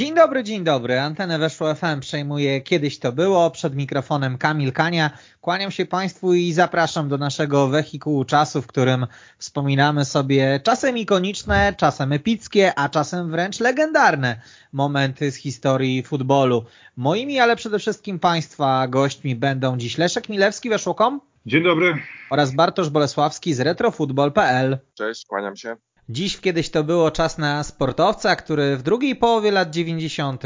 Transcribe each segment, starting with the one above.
Dzień dobry, dzień dobry. Antenę Weszło FM przejmuje Kiedyś to było. Przed mikrofonem Kamil Kania. Kłaniam się Państwu i zapraszam do naszego wehikułu czasu, w którym wspominamy sobie czasem ikoniczne, czasem epickie, a czasem wręcz legendarne momenty z historii futbolu. Moimi, ale przede wszystkim Państwa gośćmi będą dziś Leszek Milewski, Weszło.com Dzień dobry. oraz Bartosz Bolesławski z retrofutbol.pl. Cześć, kłaniam się. Dziś kiedyś to było czas na sportowca, który w drugiej połowie lat 90.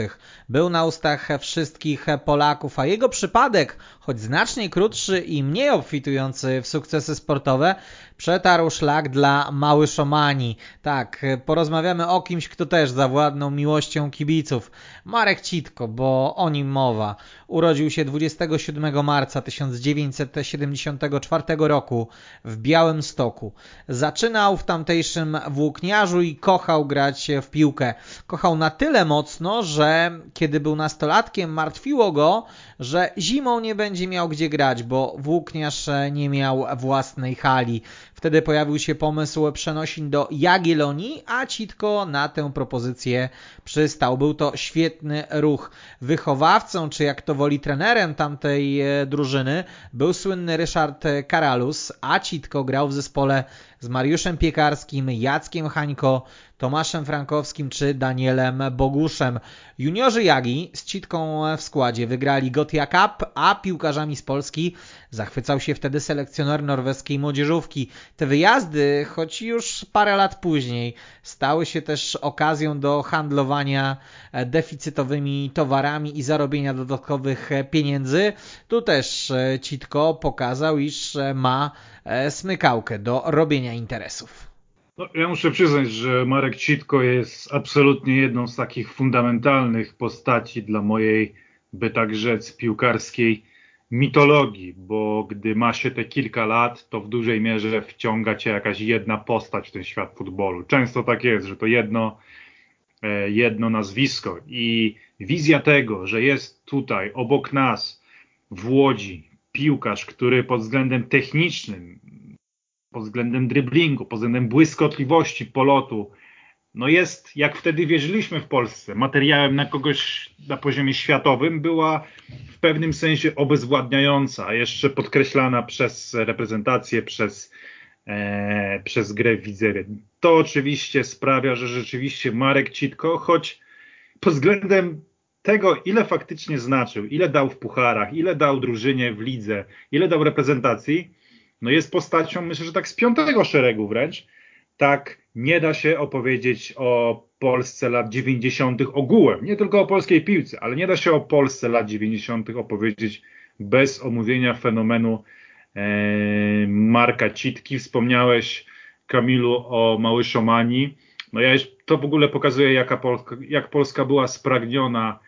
był na ustach wszystkich Polaków, a jego przypadek, choć znacznie krótszy i mniej obfitujący w sukcesy sportowe, przetarł szlak dla Małyszomanii. Tak, porozmawiamy o kimś, kto też zawładnął miłością kibiców. Marek Citko, bo o nim mowa. Urodził się 27 marca 1974 roku w Białymstoku. Zaczynał w tamtejszym włókniarzu i kochał grać w piłkę. Kochał na tyle mocno, że kiedy był nastolatkiem martwiło go, że zimą nie będzie miał gdzie grać, bo włókniarz nie miał własnej hali. Wtedy pojawił się pomysł przenosin do Jagiellonii, a Citko na tę propozycję przystał. Był to świetny ruch. Wychowawcą, czy jak to woli trenerem tamtej drużyny, był słynny Ryszard Karalus, a Citko grał w zespole z Mariuszem Piekarskim, Jackiem Hańko, Tomaszem Frankowskim czy Danielem Boguszem. Juniorzy Jagi z Citką w składzie wygrali Gotia Cup, a piłkarzami z Polski zachwycał się wtedy selekcjoner norweskiej młodzieżówki. Te wyjazdy, choć już parę lat później, stały się też okazją do handlowania deficytowymi towarami i zarobienia dodatkowych pieniędzy. Tu też Citko pokazał, iż ma smykałkę do robienia interesów. No, ja muszę przyznać, że Marek Citko jest absolutnie jedną z takich fundamentalnych postaci dla mojej, by tak rzec, piłkarskiej mitologii, bo gdy ma się te kilka lat, to w dużej mierze wciąga cię jakaś jedna postać w ten świat futbolu. Często tak jest, że to jedno, jedno nazwisko i wizja tego, że jest tutaj obok nas w Łodzi piłkarz, który pod względem technicznym pod względem dryblingu, pod względem błyskotliwości polotu, no jest, jak wtedy wierzyliśmy w Polsce, materiałem na kogoś na poziomie światowym, była w pewnym sensie obezwładniająca, jeszcze podkreślana przez reprezentację, przez, e, przez grę w Widzewie. To oczywiście sprawia, że rzeczywiście Marek Citko, choć pod względem tego, ile faktycznie znaczył, ile dał w pucharach, ile dał drużynie w lidze, ile dał reprezentacji, no jest postacią, myślę, że tak z piątego szeregu wręcz, tak nie da się opowiedzieć o Polsce lat 90. ogółem, nie tylko o polskiej piłce, ale nie da się o Polsce lat 90. opowiedzieć bez omówienia fenomenu e, Marka Citki. Wspomniałeś, Kamilu, o Małyszomanii. No ja to w ogóle pokazuje, jaka Polska, jak Polska była spragniona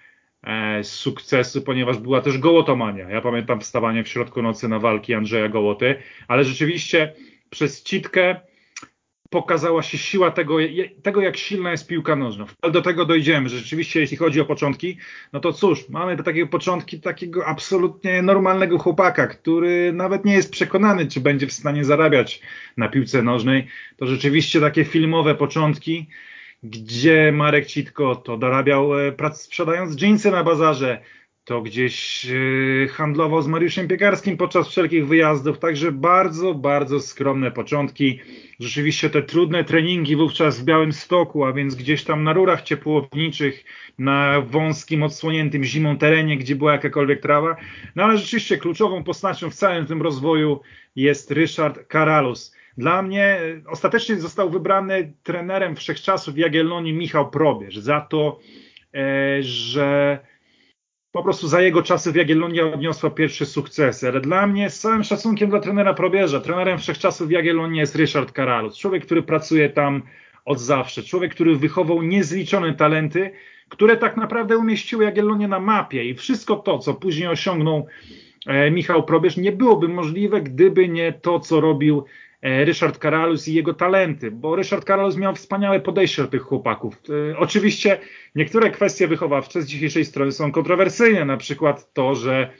e, sukcesu, ponieważ była też gołotomania. Ja pamiętam wstawanie w środku nocy na walki Andrzeja Gołoty, ale rzeczywiście przez Citkę pokazała się siła tego, tego, jak silna jest piłka nożna. Ale do tego dojdziemy. że Rzeczywiście, jeśli chodzi o początki, no to cóż, mamy do takiego początki takiego absolutnie normalnego chłopaka, który nawet nie jest przekonany, czy będzie w stanie zarabiać na piłce nożnej. To rzeczywiście takie filmowe początki, gdzie Marek Citko to dorabiał prac sprzedając dżinsy na bazarze, to gdzieś handlował z Mariuszem Piekarskim podczas wszelkich wyjazdów, także bardzo, bardzo skromne początki. Rzeczywiście te trudne treningi wówczas w Białym Stoku, a więc gdzieś tam na rurach ciepłowniczych, na wąskim, odsłoniętym zimą terenie, gdzie była jakakolwiek trawa. No ale rzeczywiście kluczową postacią w całym tym rozwoju jest Ryszard Karalus. Dla mnie ostatecznie został wybrany trenerem wszechczasów Jagiellonii Michał Probierz za to, że po prostu za jego czasy w Jagiellonia odniosła pierwsze sukcesy, ale dla mnie z całym szacunkiem dla trenera Probierza, trenerem wszechczasów w Jagiellonii jest Ryszard Karalus, człowiek, który pracuje tam od zawsze, człowiek, który wychował niezliczone talenty, które tak naprawdę umieściły Jagiellonię na mapie. I wszystko to, co później osiągnął e, Michał Probierz, nie byłoby możliwe, gdyby nie to, co robił e, Ryszard Karalus i jego talenty, bo Ryszard Karalus miał wspaniałe podejście do tych chłopaków. E, oczywiście niektóre kwestie wychowawcze z dzisiejszej strony są kontrowersyjne, na przykład to, że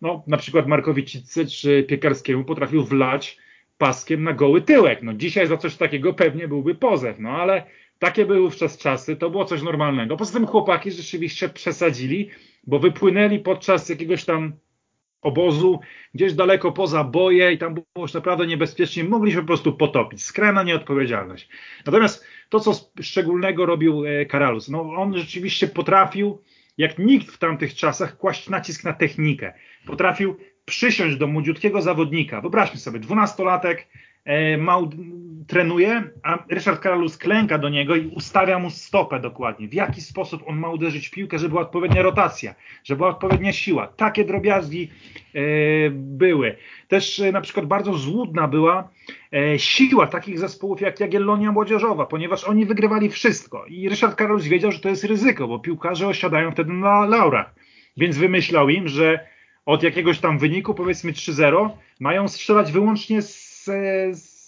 no, na przykład Markowi Cicy czy Piekarskiemu potrafił wlać paskiem na goły tyłek. No dzisiaj za coś takiego pewnie byłby pozew, no ale takie były wówczas czasy, to było coś normalnego. Poza tym chłopaki rzeczywiście przesadzili, bo wypłynęli podczas jakiegoś tam obozu gdzieś daleko poza boje i tam było już naprawdę niebezpiecznie, mogli się po prostu potopić. Skrajna nieodpowiedzialność. Natomiast to, co szczególnego robił e, Karalus, no on rzeczywiście potrafił, jak nikt w tamtych czasach, kłaść nacisk na technikę. Potrafił przysiąść do młodziutkiego zawodnika. Wyobraźmy sobie, dwunastolatek e, mał, trenuje, a Ryszard Karalus klęka do niego i ustawia mu stopę dokładnie. W jaki sposób on ma uderzyć w piłkę, żeby była odpowiednia rotacja, żeby była odpowiednia siła. Takie drobiazgi e, były. Też e, na przykład bardzo złudna była siła takich zespołów jak Jagiellonia Młodzieżowa, ponieważ oni wygrywali wszystko. I Ryszard Karalus wiedział, że to jest ryzyko, bo piłkarze osiadają wtedy na laurach. Więc wymyślał im, że od jakiegoś tam wyniku, powiedzmy 3-0, mają strzelać wyłącznie z,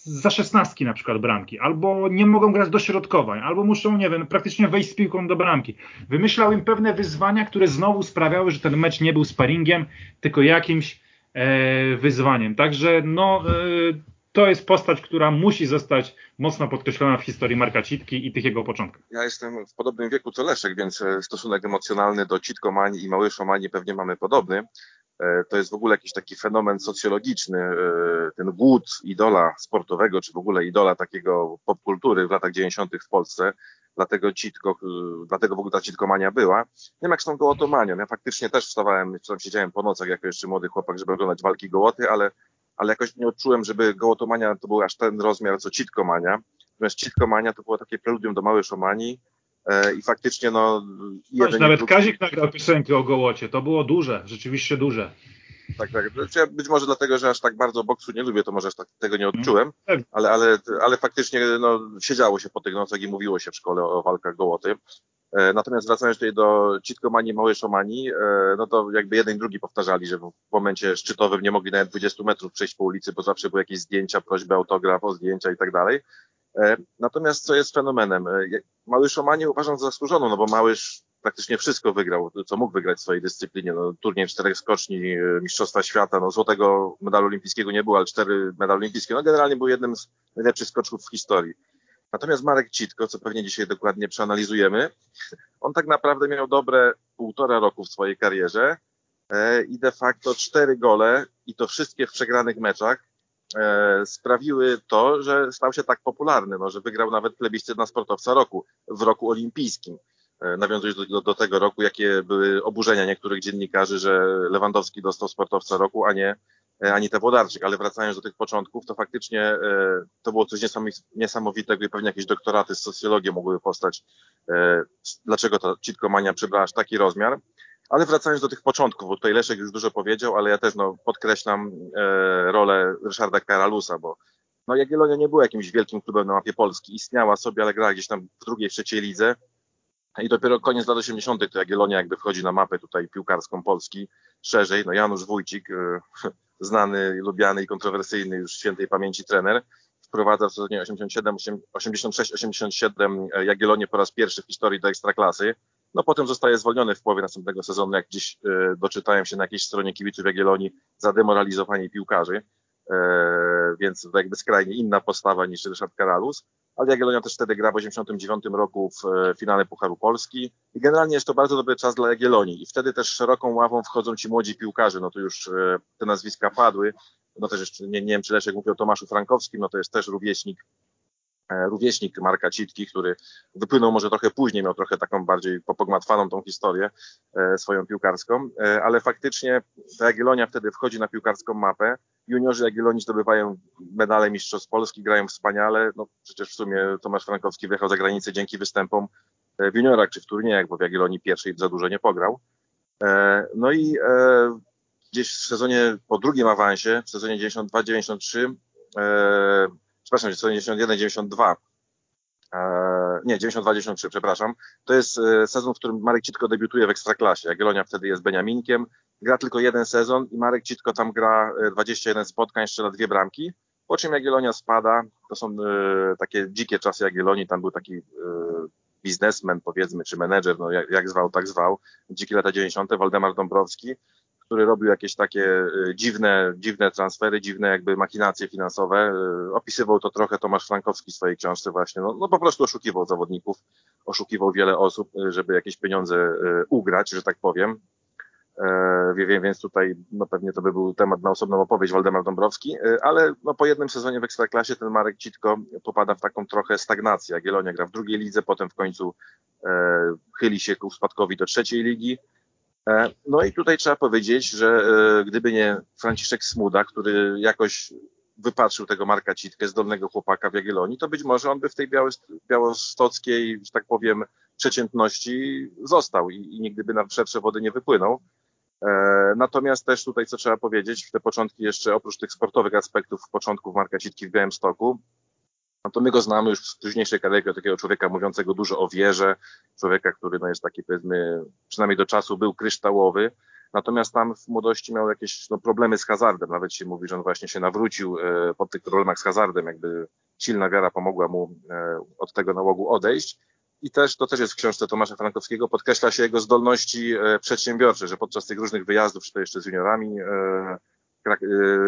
za szesnastki na przykład bramki, albo nie mogą grać do środkowań, albo muszą, nie wiem, praktycznie wejść z piłką do bramki. Wymyślał im pewne wyzwania, które znowu sprawiały, że ten mecz nie był sparingiem, tylko jakimś e, wyzwaniem. Także no, e, to jest postać, która musi zostać mocno podkreślona w historii Marka Citki i tych jego początkach. Ja jestem w podobnym wieku co Leszek, więc e, stosunek emocjonalny do Citkomanii i Małyszomanii pewnie mamy podobny. E, to jest w ogóle jakiś taki fenomen socjologiczny, e, ten głód idola sportowego, czy w ogóle idola takiego popkultury w latach 90. w Polsce. Dlatego, citko, e, dlatego w ogóle ta citkomania była. Nie wiem jak z tą gołotomanią. Ja faktycznie też wstawałem, czy tam siedziałem po nocach jako jeszcze młody chłopak, żeby oglądać walki gołoty, ale, ale jakoś nie odczułem, żeby gołotomania to był aż ten rozmiar, co citkomania. Natomiast citkomania to było takie preludium do małej szomanii, i faktycznie no... Jeden nawet drugi... Kazik nagrał piosenkę o Gołocie, to było duże, rzeczywiście duże. Tak, tak. Znaczy, być może dlatego, że aż tak bardzo boksu nie lubię, to może aż tak tego nie odczułem, mm. ale, ale, ale faktycznie no, siedziało się po tych nocach i mówiło się w szkole o walkach Gołoty. E, natomiast wracając tutaj do Citkomanii, Małej Szomanii, e, no to jakby jeden i drugi powtarzali, że w momencie szczytowym nie mogli nawet 20 metrów przejść po ulicy, bo zawsze były jakieś zdjęcia, prośby autograf o zdjęcia i tak dalej. E, natomiast co jest fenomenem? E, Małysz Omanie uważam za zasłużoną, no bo Małysz praktycznie wszystko wygrał, co mógł wygrać w swojej dyscyplinie. No, turniej czterech skoczni, e, Mistrzostwa Świata, no złotego medalu olimpijskiego nie było, ale cztery medale olimpijskie. No generalnie był jednym z najlepszych skoczków w historii. Natomiast Marek Citko, co pewnie dzisiaj dokładnie przeanalizujemy, on tak naprawdę miał dobre półtora roku w swojej karierze i de facto cztery gole i to wszystkie w przegranych meczach sprawiły to, że stał się tak popularny, no, że wygrał nawet plebiscyt na sportowca roku w roku olimpijskim. E, nawiązując do, do, do, tego roku, jakie były oburzenia niektórych dziennikarzy, że Lewandowski dostał sportowca roku, a nie e, ani te Włodarczyk, ale wracając do tych początków, to faktycznie e, to było coś niesamowitego i pewnie jakieś doktoraty z socjologii mogłyby powstać. E, dlaczego ta citkomania przybrała aż taki rozmiar? Ale wracając do tych początków, bo tutaj Leszek już dużo powiedział, ale ja też no, podkreślam e, rolę Ryszarda Karalusa, bo no, Jagiellonia nie była jakimś wielkim klubem na mapie Polski. Istniała sobie, ale grała gdzieś tam w drugiej, trzeciej lidze. I dopiero koniec lat 80. to Jagiellonia jakby wchodzi na mapę tutaj piłkarską Polski szerzej. No Janusz Wójcik, e, znany, lubiany i kontrowersyjny już świętej pamięci trener, wprowadza w sezonie 86-87 e, Jagiellonię po raz pierwszy w historii do Ekstraklasy. No potem zostaje zwolniony w połowie następnego sezonu, jak gdzieś e, doczytałem się na jakiejś stronie kibiców Jagiellonii za demoralizowanie piłkarzy, e, więc to jakby skrajnie inna postawa niż Ryszard Karalus. Ale Jagiellonia też wtedy gra w 89 roku w e, finale Pucharu Polski. I generalnie jest to bardzo dobry czas dla Jagiellonii i wtedy też szeroką ławą wchodzą ci młodzi piłkarze, no to już e, te nazwiska padły, no też jeszcze, nie, nie wiem czy Leszek mówił o Tomaszu Frankowskim, no to jest też rówieśnik rówieśnik Marka Citki, który wypłynął może trochę później, miał trochę taką bardziej popogmatwaną tą historię e, swoją piłkarską, e, ale faktycznie ta Jagiellonia wtedy wchodzi na piłkarską mapę. Juniorzy Jagiellonii zdobywają medale Mistrzostw Polski, grają wspaniale. No przecież w sumie Tomasz Frankowski wyjechał za granicę dzięki występom w juniorach czy w turniejach, bo w Jagiellonii pierwszej za dużo nie pograł. No i gdzieś w sezonie po drugim awansie, w sezonie 92-93 przepraszam, 91, 92. nie, 92-93, przepraszam. To jest e, sezon, w którym Marek Citko debiutuje w Ekstraklasie. Jagiellonia wtedy jest Beniaminkiem. Gra tylko jeden sezon i Marek Citko tam gra 21 spotkań, strzela dwie bramki. Po czym Jagiellonia spada. To są takie dzikie czasy Jagiellonii. Tam był taki biznesmen, powiedzmy, czy menedżer, no jak, jak zwał, tak zwał. Dzikie lata 90. Waldemar Dąbrowski który robił jakieś takie e, dziwne, dziwne transfery, dziwne jakby machinacje finansowe. E, opisywał to trochę Tomasz Frankowski w swojej książce właśnie. No, no po prostu oszukiwał zawodników, oszukiwał wiele osób, e, żeby jakieś pieniądze ugrać, że tak powiem. Wiem, więc tutaj no pewnie to by był temat na osobną opowieść Waldemar Dąbrowski, ale no po jednym sezonie w Ekstraklasie ten Marek Citko popada w taką trochę stagnację. Jagiellonia gra w drugiej lidze, potem w końcu e, chyli się ku spadkowi do trzeciej ligi. E, no i tutaj trzeba powiedzieć, że e, gdyby nie Franciszek Smuda, który jakoś wypatrzył tego Marka Citkę, zdolnego chłopaka w Jagiellonii, to być może on by w tej białostockiej, że tak powiem, przeciętności został i, i nigdy by na szersze wody nie wypłynął. E, natomiast też tutaj, co trzeba powiedzieć, w te początki jeszcze, oprócz tych sportowych aspektów początków Marka Citki w Białymstoku, no to my go znamy już z późniejszej kariery takiego człowieka mówiącego dużo o wierze, człowieka, który no jest taki powiedzmy, przynajmniej do czasu był kryształowy, natomiast tam w młodości miał jakieś no, problemy z hazardem, nawet się mówi, że on właśnie się nawrócił e, po tych problemach z hazardem, jakby silna wiara pomogła mu e, od tego nałogu odejść. I też, to też jest w książce Tomasza Frankowskiego, podkreśla się jego zdolności e, przedsiębiorcze, że podczas tych różnych wyjazdów, czy to jeszcze z juniorami, e,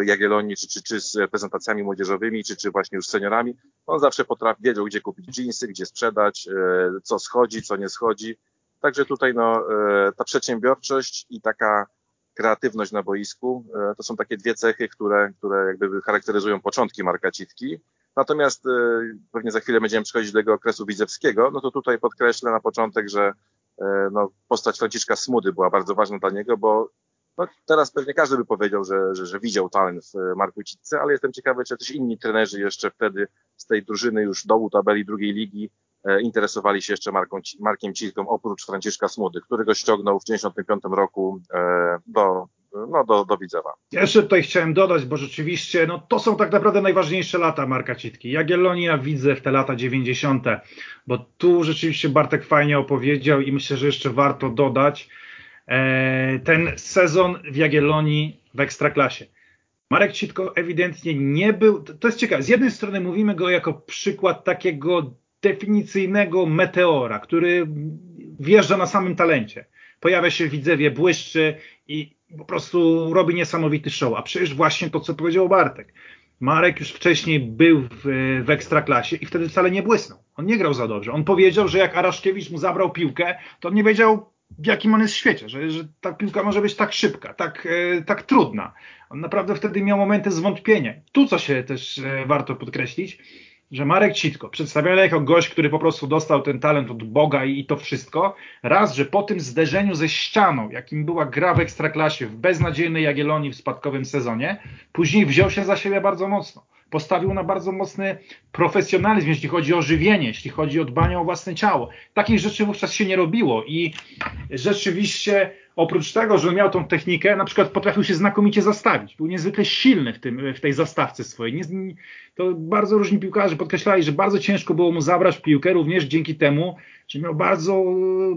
Jagiellonii, czy, czy, czy z prezentacjami młodzieżowymi, czy, czy właśnie już seniorami, on zawsze potrafi, wiedział, gdzie kupić jeansy, gdzie sprzedać, y, co schodzi, co nie schodzi. Także tutaj no, y, ta przedsiębiorczość i taka kreatywność na boisku, to są takie dwie cechy, które, które jakby charakteryzują początki Marka Citki. Natomiast pewnie za chwilę będziemy przechodzić do tego okresu widzewskiego, no to tutaj podkreślę na początek, że no, postać Franciszka Smudy była bardzo ważna dla niego, bo no, teraz pewnie każdy by powiedział, że, że, że widział talent w e, Marku Citce, ale jestem ciekawy, czy też inni trenerzy jeszcze wtedy z tej drużyny już dołu tabeli drugiej ligi e, interesowali się jeszcze Marką, Markiem Citką, oprócz Franciszka Smudy, który go ściągnął w 1995 roku e, do, no, do, do Widzewa. Jeszcze tutaj chciałem dodać, bo rzeczywiście no, to są tak naprawdę najważniejsze lata Marka Citki. Jagiellonia, widzę w te lata 90., bo tu rzeczywiście Bartek fajnie opowiedział i myślę, że jeszcze warto dodać, ten sezon w Jagiellonii w Ekstraklasie. Marek Citko ewidentnie nie był, to jest ciekawe, z jednej strony mówimy go jako przykład takiego definicyjnego meteora, który wjeżdża na samym talencie. Pojawia się w Widzewie, błyszczy i po prostu robi niesamowity show. A przecież właśnie to, co powiedział Bartek. Marek już wcześniej był w, w Ekstraklasie i wtedy wcale nie błysnął. On nie grał za dobrze. On powiedział, że jak Araszkiewicz mu zabrał piłkę, to on nie wiedział, w jakim on jest świecie, że, że ta piłka może być tak szybka, tak, e, tak trudna. On naprawdę wtedy miał momenty zwątpienia. Tu, co się też e, warto podkreślić, że Marek Citko, przedstawiony jako gość, który po prostu dostał ten talent od Boga i, i to wszystko, raz, że po tym zderzeniu ze ścianą, jakim była gra w Ekstraklasie, w beznadziejnej Jagiellonii w spadkowym sezonie, później wziął się za siebie bardzo mocno postawił na bardzo mocny profesjonalizm, jeśli chodzi o żywienie, jeśli chodzi o dbanie o własne ciało. Takich rzeczy wówczas się nie robiło i rzeczywiście oprócz tego, że miał tą technikę, na przykład potrafił się znakomicie zastawić. Był niezwykle silny w, tym, w tej zastawce swojej. Nie, to bardzo różni piłkarze podkreślali, że bardzo ciężko było mu zabrać piłkę, również dzięki temu, że miał bardzo,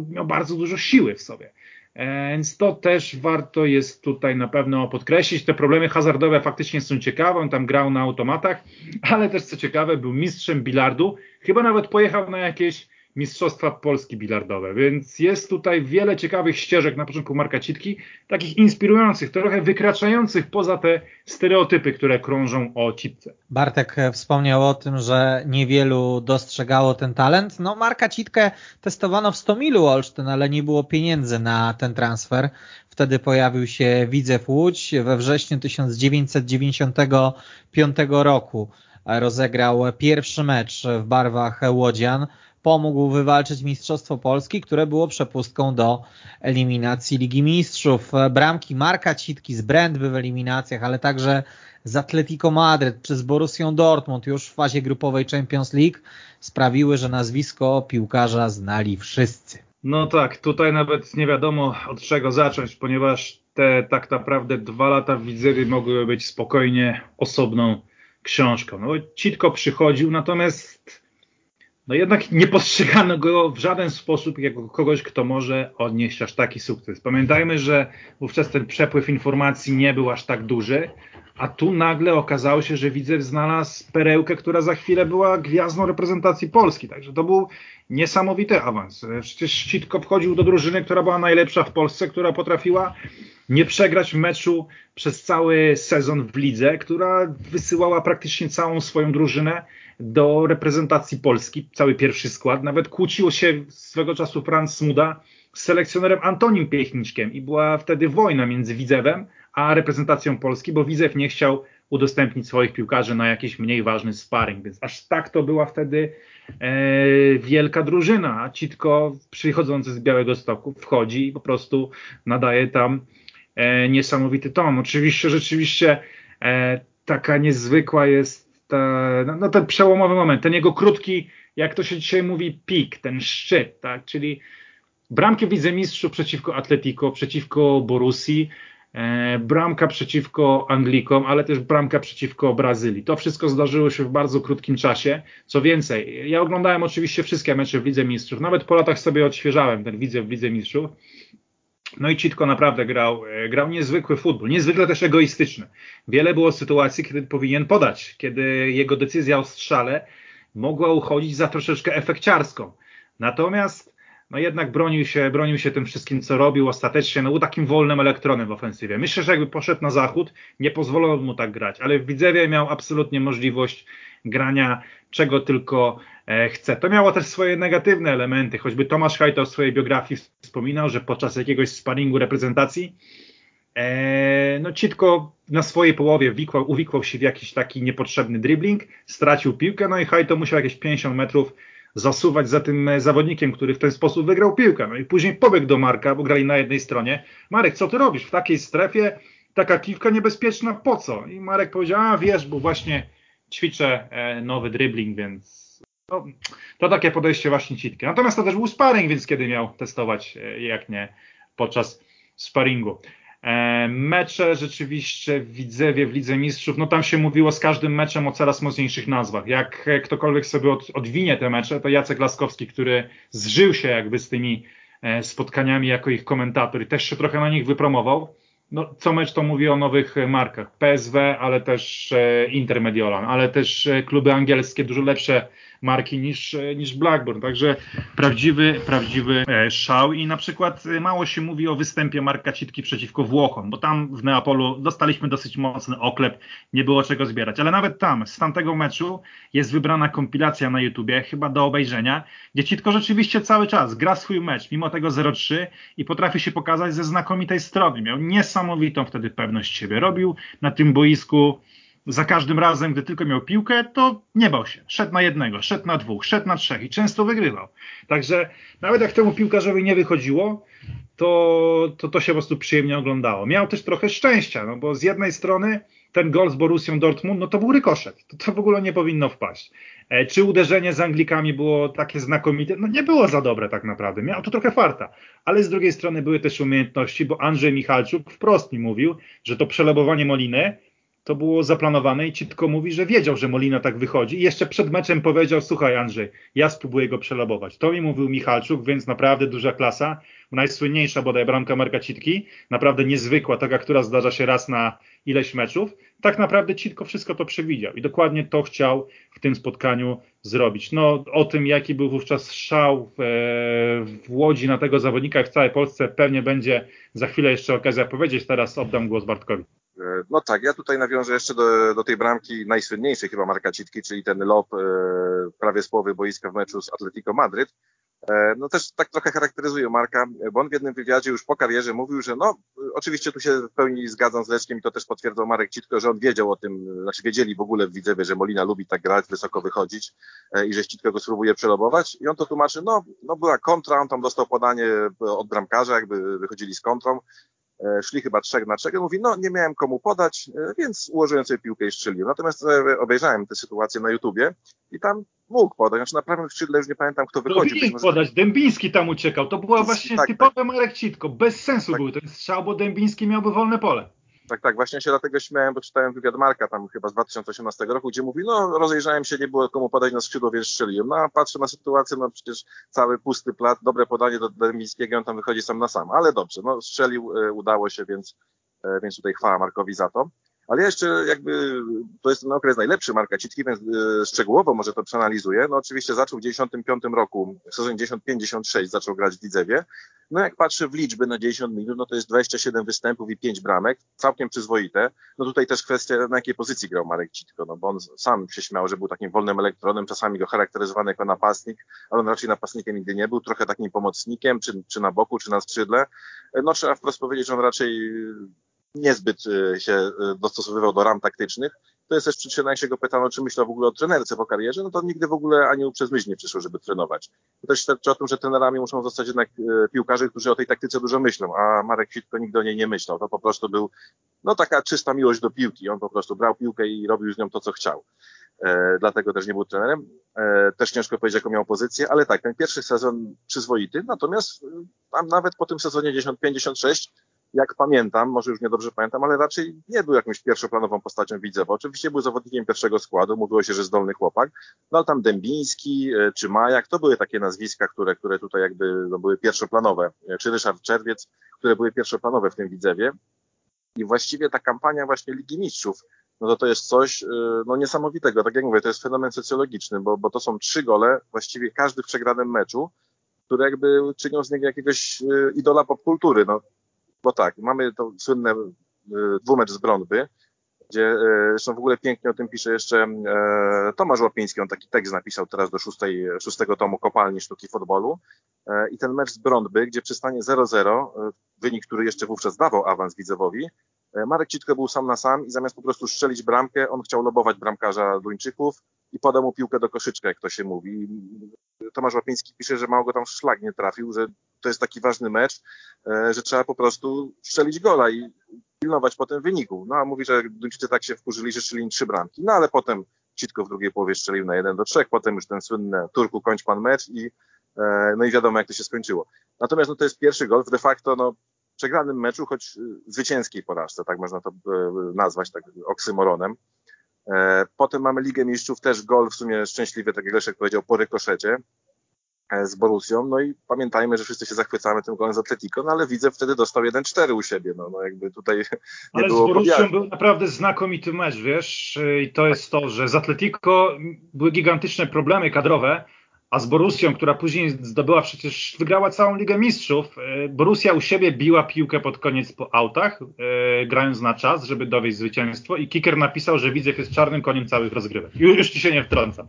miał bardzo dużo siły w sobie. E, więc to też warto jest tutaj na pewno podkreślić. Te problemy hazardowe faktycznie są ciekawe. On tam grał na automatach, ale też co ciekawe, był mistrzem bilardu. Chyba nawet pojechał na jakieś Mistrzostwa Polski bilardowe, więc jest tutaj wiele ciekawych ścieżek na początku Marka Citki, takich inspirujących, trochę wykraczających poza te stereotypy, które krążą o Citce. Bartek wspomniał o tym, że niewielu dostrzegało ten talent. No Marka Citkę testowano w Stomilu Olsztyn, ale nie było pieniędzy na ten transfer. Wtedy pojawił się Widzew Łódź we wrześniu 1995 roku. Rozegrał pierwszy mecz w barwach Łodzian pomógł wywalczyć Mistrzostwo Polski, które było przepustką do eliminacji Ligi Mistrzów. Bramki Marka Citki z Brandby w eliminacjach, ale także z Atletico Madryt przez Borussią Dortmund już w fazie grupowej Champions League sprawiły, że nazwisko piłkarza znali wszyscy. No tak, tutaj nawet nie wiadomo od czego zacząć, ponieważ te tak naprawdę dwa lata w Widzewie mogły być spokojnie osobną książką. No, Citko przychodził, natomiast no jednak nie postrzegano go w żaden sposób jako kogoś, kto może odnieść aż taki sukces. Pamiętajmy, że wówczas ten przepływ informacji nie był aż tak duży, a tu nagle okazało się, że Widzew znalazł perełkę, która za chwilę była gwiazdą reprezentacji Polski. Także to był niesamowity awans. Przecież Szcitko wchodził do drużyny, która była najlepsza w Polsce, która potrafiła nie przegrać meczu przez cały sezon w lidze, która wysyłała praktycznie całą swoją drużynę do reprezentacji Polski, cały pierwszy skład. Nawet kłóciło się swego czasu Franz Smuda z selekcjonerem Antonim Piechniczkiem i była wtedy wojna między Widzewem a reprezentacją Polski, bo Widzew nie chciał udostępnić swoich piłkarzy na jakiś mniej ważny sparring, więc aż tak to była wtedy e, wielka drużyna, a Citko przychodzący z Białego Stoku wchodzi i po prostu nadaje tam niesamowity tom. Oczywiście, rzeczywiście e, taka niezwykła jest ta, no, no, ten przełomowy moment, ten jego krótki, jak to się dzisiaj mówi, pik, ten szczyt, tak, czyli bramki wicemistrzów przeciwko Atletico, przeciwko Borussii, e, bramka przeciwko Anglikom, ale też bramka przeciwko Brazylii. To wszystko zdarzyło się w bardzo krótkim czasie. Co więcej, ja oglądałem oczywiście wszystkie mecze w Lidze Mistrzów, nawet po latach sobie odświeżałem ten widzę w Lidze Mistrzów no i Citko naprawdę grał, e, grał niezwykły futbol, niezwykle też egoistyczny. Wiele było sytuacji, kiedy powinien podać, kiedy jego decyzja o strzale mogła uchodzić za troszeczkę efekciarską. Natomiast no jednak bronił się, bronił się tym wszystkim, co robił ostatecznie, no był takim wolnym elektronem w ofensywie. Myślę, że jakby poszedł na zachód, nie pozwolono mu tak grać, ale w Widzewie miał absolutnie możliwość grania czego tylko chce. To miało też swoje negatywne elementy, choćby Tomasz Hajto w swojej biografii wspominał, że podczas jakiegoś sparingu reprezentacji e, no Citko na swojej połowie wikłał, uwikłał się w jakiś taki niepotrzebny dribbling, stracił piłkę, no i Hajto musiał jakieś 50 metrów zasuwać za tym zawodnikiem, który w ten sposób wygrał piłkę. No i później pobiegł do Marka, bo grali na jednej stronie. Marek, co ty robisz w takiej strefie? Taka kiwka niebezpieczna, po co? I Marek powiedział, a wiesz, bo właśnie ćwiczę e, nowy dribbling, więc no, to takie podejście właśnie citkie. Natomiast to też był sparring, więc kiedy miał testować, e, jak nie podczas sparingu. E, mecze rzeczywiście Widzewie, w Lidze Mistrzów, no tam się mówiło z każdym meczem o coraz mocniejszych nazwach. Jak ktokolwiek sobie od, odwinie te mecze, to Jacek Laskowski, który zżył się jakby z tymi spotkaniami jako ich komentator i też się trochę na nich wypromował, no, co mecz to mówi o nowych markach. PSW, ale też e, Intermediolan, ale też e, kluby angielskie dużo lepsze marki niż, niż Blackburn. Także prawdziwy, prawdziwy e, szał i na przykład e, mało się mówi o występie Marka Citki przeciwko Włochom, bo tam w Neapolu dostaliśmy dosyć mocny oklep, nie było czego zbierać, ale nawet tam, z tamtego meczu jest wybrana kompilacja na YouTubie, chyba do obejrzenia, gdzie Citko rzeczywiście cały czas gra swój mecz, mimo tego 0-3 i potrafi się pokazać ze znakomitej strony. Miał niesamowitą wtedy pewność siebie. Robił na tym boisku za każdym razem, gdy tylko miał piłkę, to nie bał się. Szedł na jednego, szedł na dwóch, szedł na trzech i często wygrywał. Także nawet jak temu piłkarzowi nie wychodziło, to, to to się po prostu przyjemnie oglądało. Miał też trochę szczęścia, no bo z jednej strony ten gol z Borussią Dortmund, no to był rykoszet. To, to w ogóle nie powinno wpaść. E, czy uderzenie z Anglikami było takie znakomite? No nie było za dobre tak naprawdę. Miał to trochę farta. Ale z drugiej strony były też umiejętności, bo Andrzej Michalczuk wprost mi mówił, że to przelobowanie Moliny to było zaplanowane i Citko mówi, że wiedział, że Molina tak wychodzi i jeszcze przed meczem powiedział, słuchaj Andrzej, ja spróbuję go przelobować. To mi mówił Michalczuk, więc naprawdę duża klasa. Najsłynniejsza bodaj bramka Marka Citki, naprawdę niezwykła, taka, która zdarza się raz na ileś meczów. Tak naprawdę Citko wszystko to przewidział i dokładnie to chciał w tym spotkaniu zrobić. No o tym, jaki był wówczas szał w, w Łodzi na tego zawodnika w całej Polsce pewnie będzie za chwilę jeszcze okazja powiedzieć. Teraz oddam głos Bartkowi. E, no tak, ja tutaj nawiążę jeszcze do, do tej bramki najsłynniejszej chyba Marka Citki, czyli ten lob e, prawie z połowy boiska w meczu z Atletico Madryt. E, no też tak trochę charakteryzuje Marka, bo on w jednym wywiadzie już po karierze mówił, że no oczywiście tu się w pełni zgadzam z Leszkiem i to też potwierdzał Marek Citko, że on wiedział o tym, znaczy wiedzieli w ogóle w Widzewie, że Molina lubi tak grać, wysoko wychodzić e, i że Citko go spróbuje przelobować i on to tłumaczy, no, no była kontra, on tam dostał podanie od bramkarza, jakby wychodzili z kontrą, szli chyba trzech na trzech. Mówi, no nie miałem komu podać, e, więc ułożyłem sobie piłkę i strzeliłem. Natomiast e, obejrzałem tę sytuację na YouTubie i tam mógł podać. Znaczy na prawym skrzydle już nie pamiętam, kto wychodził. Mógł podać, Dębiński tam uciekał. To była właśnie tak, typowe tak. Marek Citko. Bez sensu tak. był ten strzał, bo Dębiński miałby wolne pole. Tak, tak, właśnie się dlatego śmiałem, bo czytałem wywiad Marka tam chyba z 2018 roku, gdzie mówi, no rozejrzałem się, nie było komu podać na skrzydło, więc strzeliłem. No a patrzę na sytuację, no przecież cały pusty plat, dobre podanie do Demińskiego, on tam wychodzi sam na sam, ale dobrze, no strzelił, udało się, więc, więc tutaj chwała Markowi za to. Ale ja jeszcze jakby, to jest ten okres najlepszy Marka Citki, więc e, szczegółowo może to przeanalizuję. No oczywiście zaczął w 95 roku, w sezonie 95-96 zaczął grać w Widzewie. No jak patrzę w liczby na 90 minut, no to jest 27 występów i 5 bramek, całkiem przyzwoite. No tutaj też kwestia, na jakiej pozycji grał Marek Citko, no bo on sam się śmiał, że był takim wolnym elektronem, czasami go charakteryzowano jako napastnik, ale on raczej napastnikiem nigdy nie był, trochę takim pomocnikiem, czy, czy na boku, czy na skrzydle. No trzeba wprost powiedzieć, że on raczej niezbyt e, się e, dostosowywał do ram taktycznych. To jest też przyczyna, jak się go pytano, czy myślał w ogóle o trenerce po karierze, no to nigdy w ogóle ani przez myśl nie przyszło, żeby trenować. To też świadczy o tym, że trenerami muszą zostać jednak e, piłkarze, którzy o tej taktyce dużo myślą, a Marek Kwitko nigdy o niej nie myślał. To po prostu był, no taka czysta miłość do piłki. On po prostu brał piłkę i robił z nią to, co chciał. E, dlatego też nie był trenerem. E, też ciężko powiedzieć, jaką miał pozycję, ale tak, ten pierwszy sezon przyzwoity, natomiast tam nawet po tym sezonie 10-56 jak pamiętam, może już niedobrze pamiętam, ale raczej nie był jakąś pierwszoplanową postacią Widzewa. Oczywiście był zawodnikiem pierwszego składu, mówiło się, że zdolny chłopak, no ale tam Dębiński e, czy Majak, to były takie nazwiska, które, które tutaj jakby no, były pierwszoplanowe, e, czy Ryszard Czerwiec, które były pierwszoplanowe w tym Widzewie. I właściwie ta kampania właśnie Ligi Mistrzów, no to to jest coś e, no, niesamowitego. Tak jak mówię, to jest fenomen socjologiczny, bo, bo to są trzy gole, właściwie każdy w przegranym meczu, które jakby czynią z niego jakiegoś idola popkultury. No, bo tak, mamy to słynne y, dwumecz z Brądby, gdzie y, zresztą w ogóle pięknie o tym pisze jeszcze e, Tomasz Łapiński, on taki tekst napisał teraz do szóstej, szóstego tomu Kopalni Sztuki Futbolu i ten mecz z Brądby, gdzie przystanie 0-0, e, wynik, który jeszcze wówczas dawał awans Widzewowi, Marek Citko był sam na sam i zamiast po prostu strzelić bramkę, on chciał lobować bramkarza Duńczyków i podał mu piłkę do koszyczka, jak to się mówi. Tomasz Łapiński pisze, że mało go tam szlag nie trafił, że to jest taki ważny mecz, e, że trzeba po prostu strzelić gola i pilnować potem wyniku. No a mówi, że Duńczycy tak się wkurzyli, że strzeli trzy bramki. No ale potem Citko w drugiej połowie strzelił na 1 do 3, potem już ten słynny Turku kończ pan mecz i e, no i wiadomo jak to się skończyło. Natomiast no to jest pierwszy gol, de facto no przegranym meczu, choć zwycięskiej porażce, tak można to e, nazwać, tak oksymoronem. Potem mamy Ligę Mistrzów, też gol w sumie szczęśliwy, tak jak Leszek powiedział, po rykoszecie. E, z Borusią, no i pamiętajmy, że wszyscy się zachwycamy tym golem z Atletico, no ale widzę wtedy dostał 1-4 u siebie, no, no jakby tutaj nie ale było z Borusią był naprawdę znakomity mecz, wiesz, i to jest to, że z Atletico były gigantyczne problemy kadrowe, a z Borussią, która później zdobyła przecież, wygrała całą Ligę Mistrzów. E, Borussia u siebie biła piłkę pod koniec po autach, e, grając na czas, żeby dowieść zwycięstwo i Kicker napisał, że Widzew jest czarnym koniem całych rozgrywek. Już, już ci się nie wtrącam.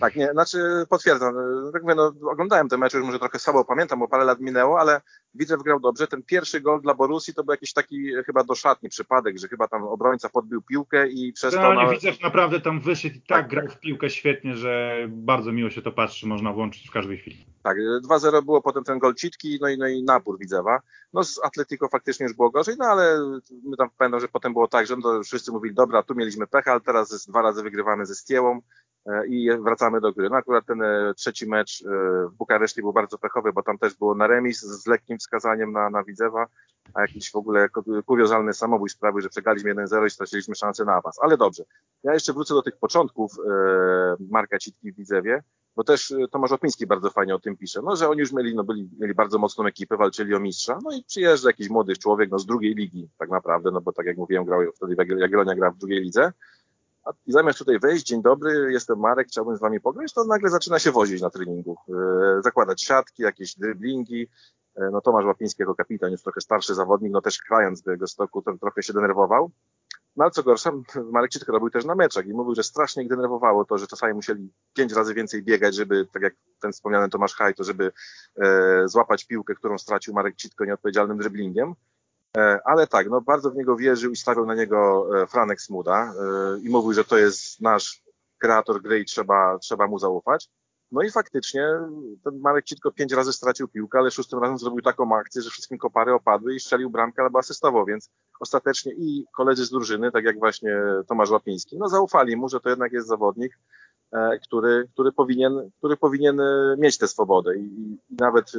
Tak, nie, znaczy potwierdzam. E, tak mówię, no, oglądałem te mecze, już może trochę słabo pamiętam, bo parę lat minęło, ale Widzew grał dobrze. Ten pierwszy gol dla Borussii to był jakiś taki chyba doszatni przypadek, że chyba tam obrońca podbił piłkę i przez to... Na... Widzew naprawdę tam wyszedł i tak, tak grał w piłkę świetnie, że bardzo miło się to patrzy, można włączyć w każdej chwili. Tak, 2-0 było potem ten gol Citki, no i, no i napór Widzewa. No z Atletico faktycznie już było gorzej, no ale my tam pamiętam, że potem było tak, że no wszyscy mówili, dobra, tu mieliśmy pecha, ale teraz dwa razy wygrywamy ze Stiełą e, i wracamy do gry. No akurat ten e, trzeci mecz e, w Bukareszcie był bardzo pechowy, bo tam też było na remis z lekkim wskazaniem na, na Widzewa, a jakiś w ogóle kuriozalny samobój sprawił, że przegraliśmy 1-0 i straciliśmy szansę na awans. Ale dobrze. Ja jeszcze wrócę do tych początków Marka Citki w Widzewie bo też Tomasz Opiński bardzo fajnie o tym pisze, no, że oni już mieli, no, byli, mieli bardzo mocną ekipę, walczyli o mistrza, no i przyjeżdża jakiś młody człowiek, no, z drugiej ligi tak naprawdę, no bo tak jak mówiłem, grał wtedy Jagiellonia gra w drugiej lidze, i zamiast tutaj wejść, dzień dobry, jestem Marek, chciałbym z wami pograć, to nagle zaczyna się wozić na treningu, yy, zakładać siatki, jakieś driblingi, yy, no Tomasz Łapiński jako kapitan, już trochę starszy zawodnik, no też grając do jego stoku, to trochę się denerwował, no ale co gorsza, Marek Citka robił też na meczach i mówił, że strasznie ich denerwowało to, że czasami musieli pięć razy więcej biegać, żeby, tak jak ten wspomniany Tomasz Haj, to żeby e, złapać piłkę, którą stracił Marek Citko nieodpowiedzialnym driblingiem. E, ale tak, no bardzo w niego wierzył i stawiał na niego e, Franek Smuda e, i mówił, że to jest nasz kreator gry i trzeba, trzeba mu zaufać. No i faktycznie ten Marek Citko pięć razy stracił piłkę, ale szóstym razem zrobił taką akcję, że wszystkim kopary opadły i strzelił bramkę albo asystował, więc ostatecznie i koledzy z drużyny, tak jak właśnie Tomasz Łapiński, no zaufali mu, że to jednak jest zawodnik, który, który, powinien, który powinien mieć tę swobodę i, i nawet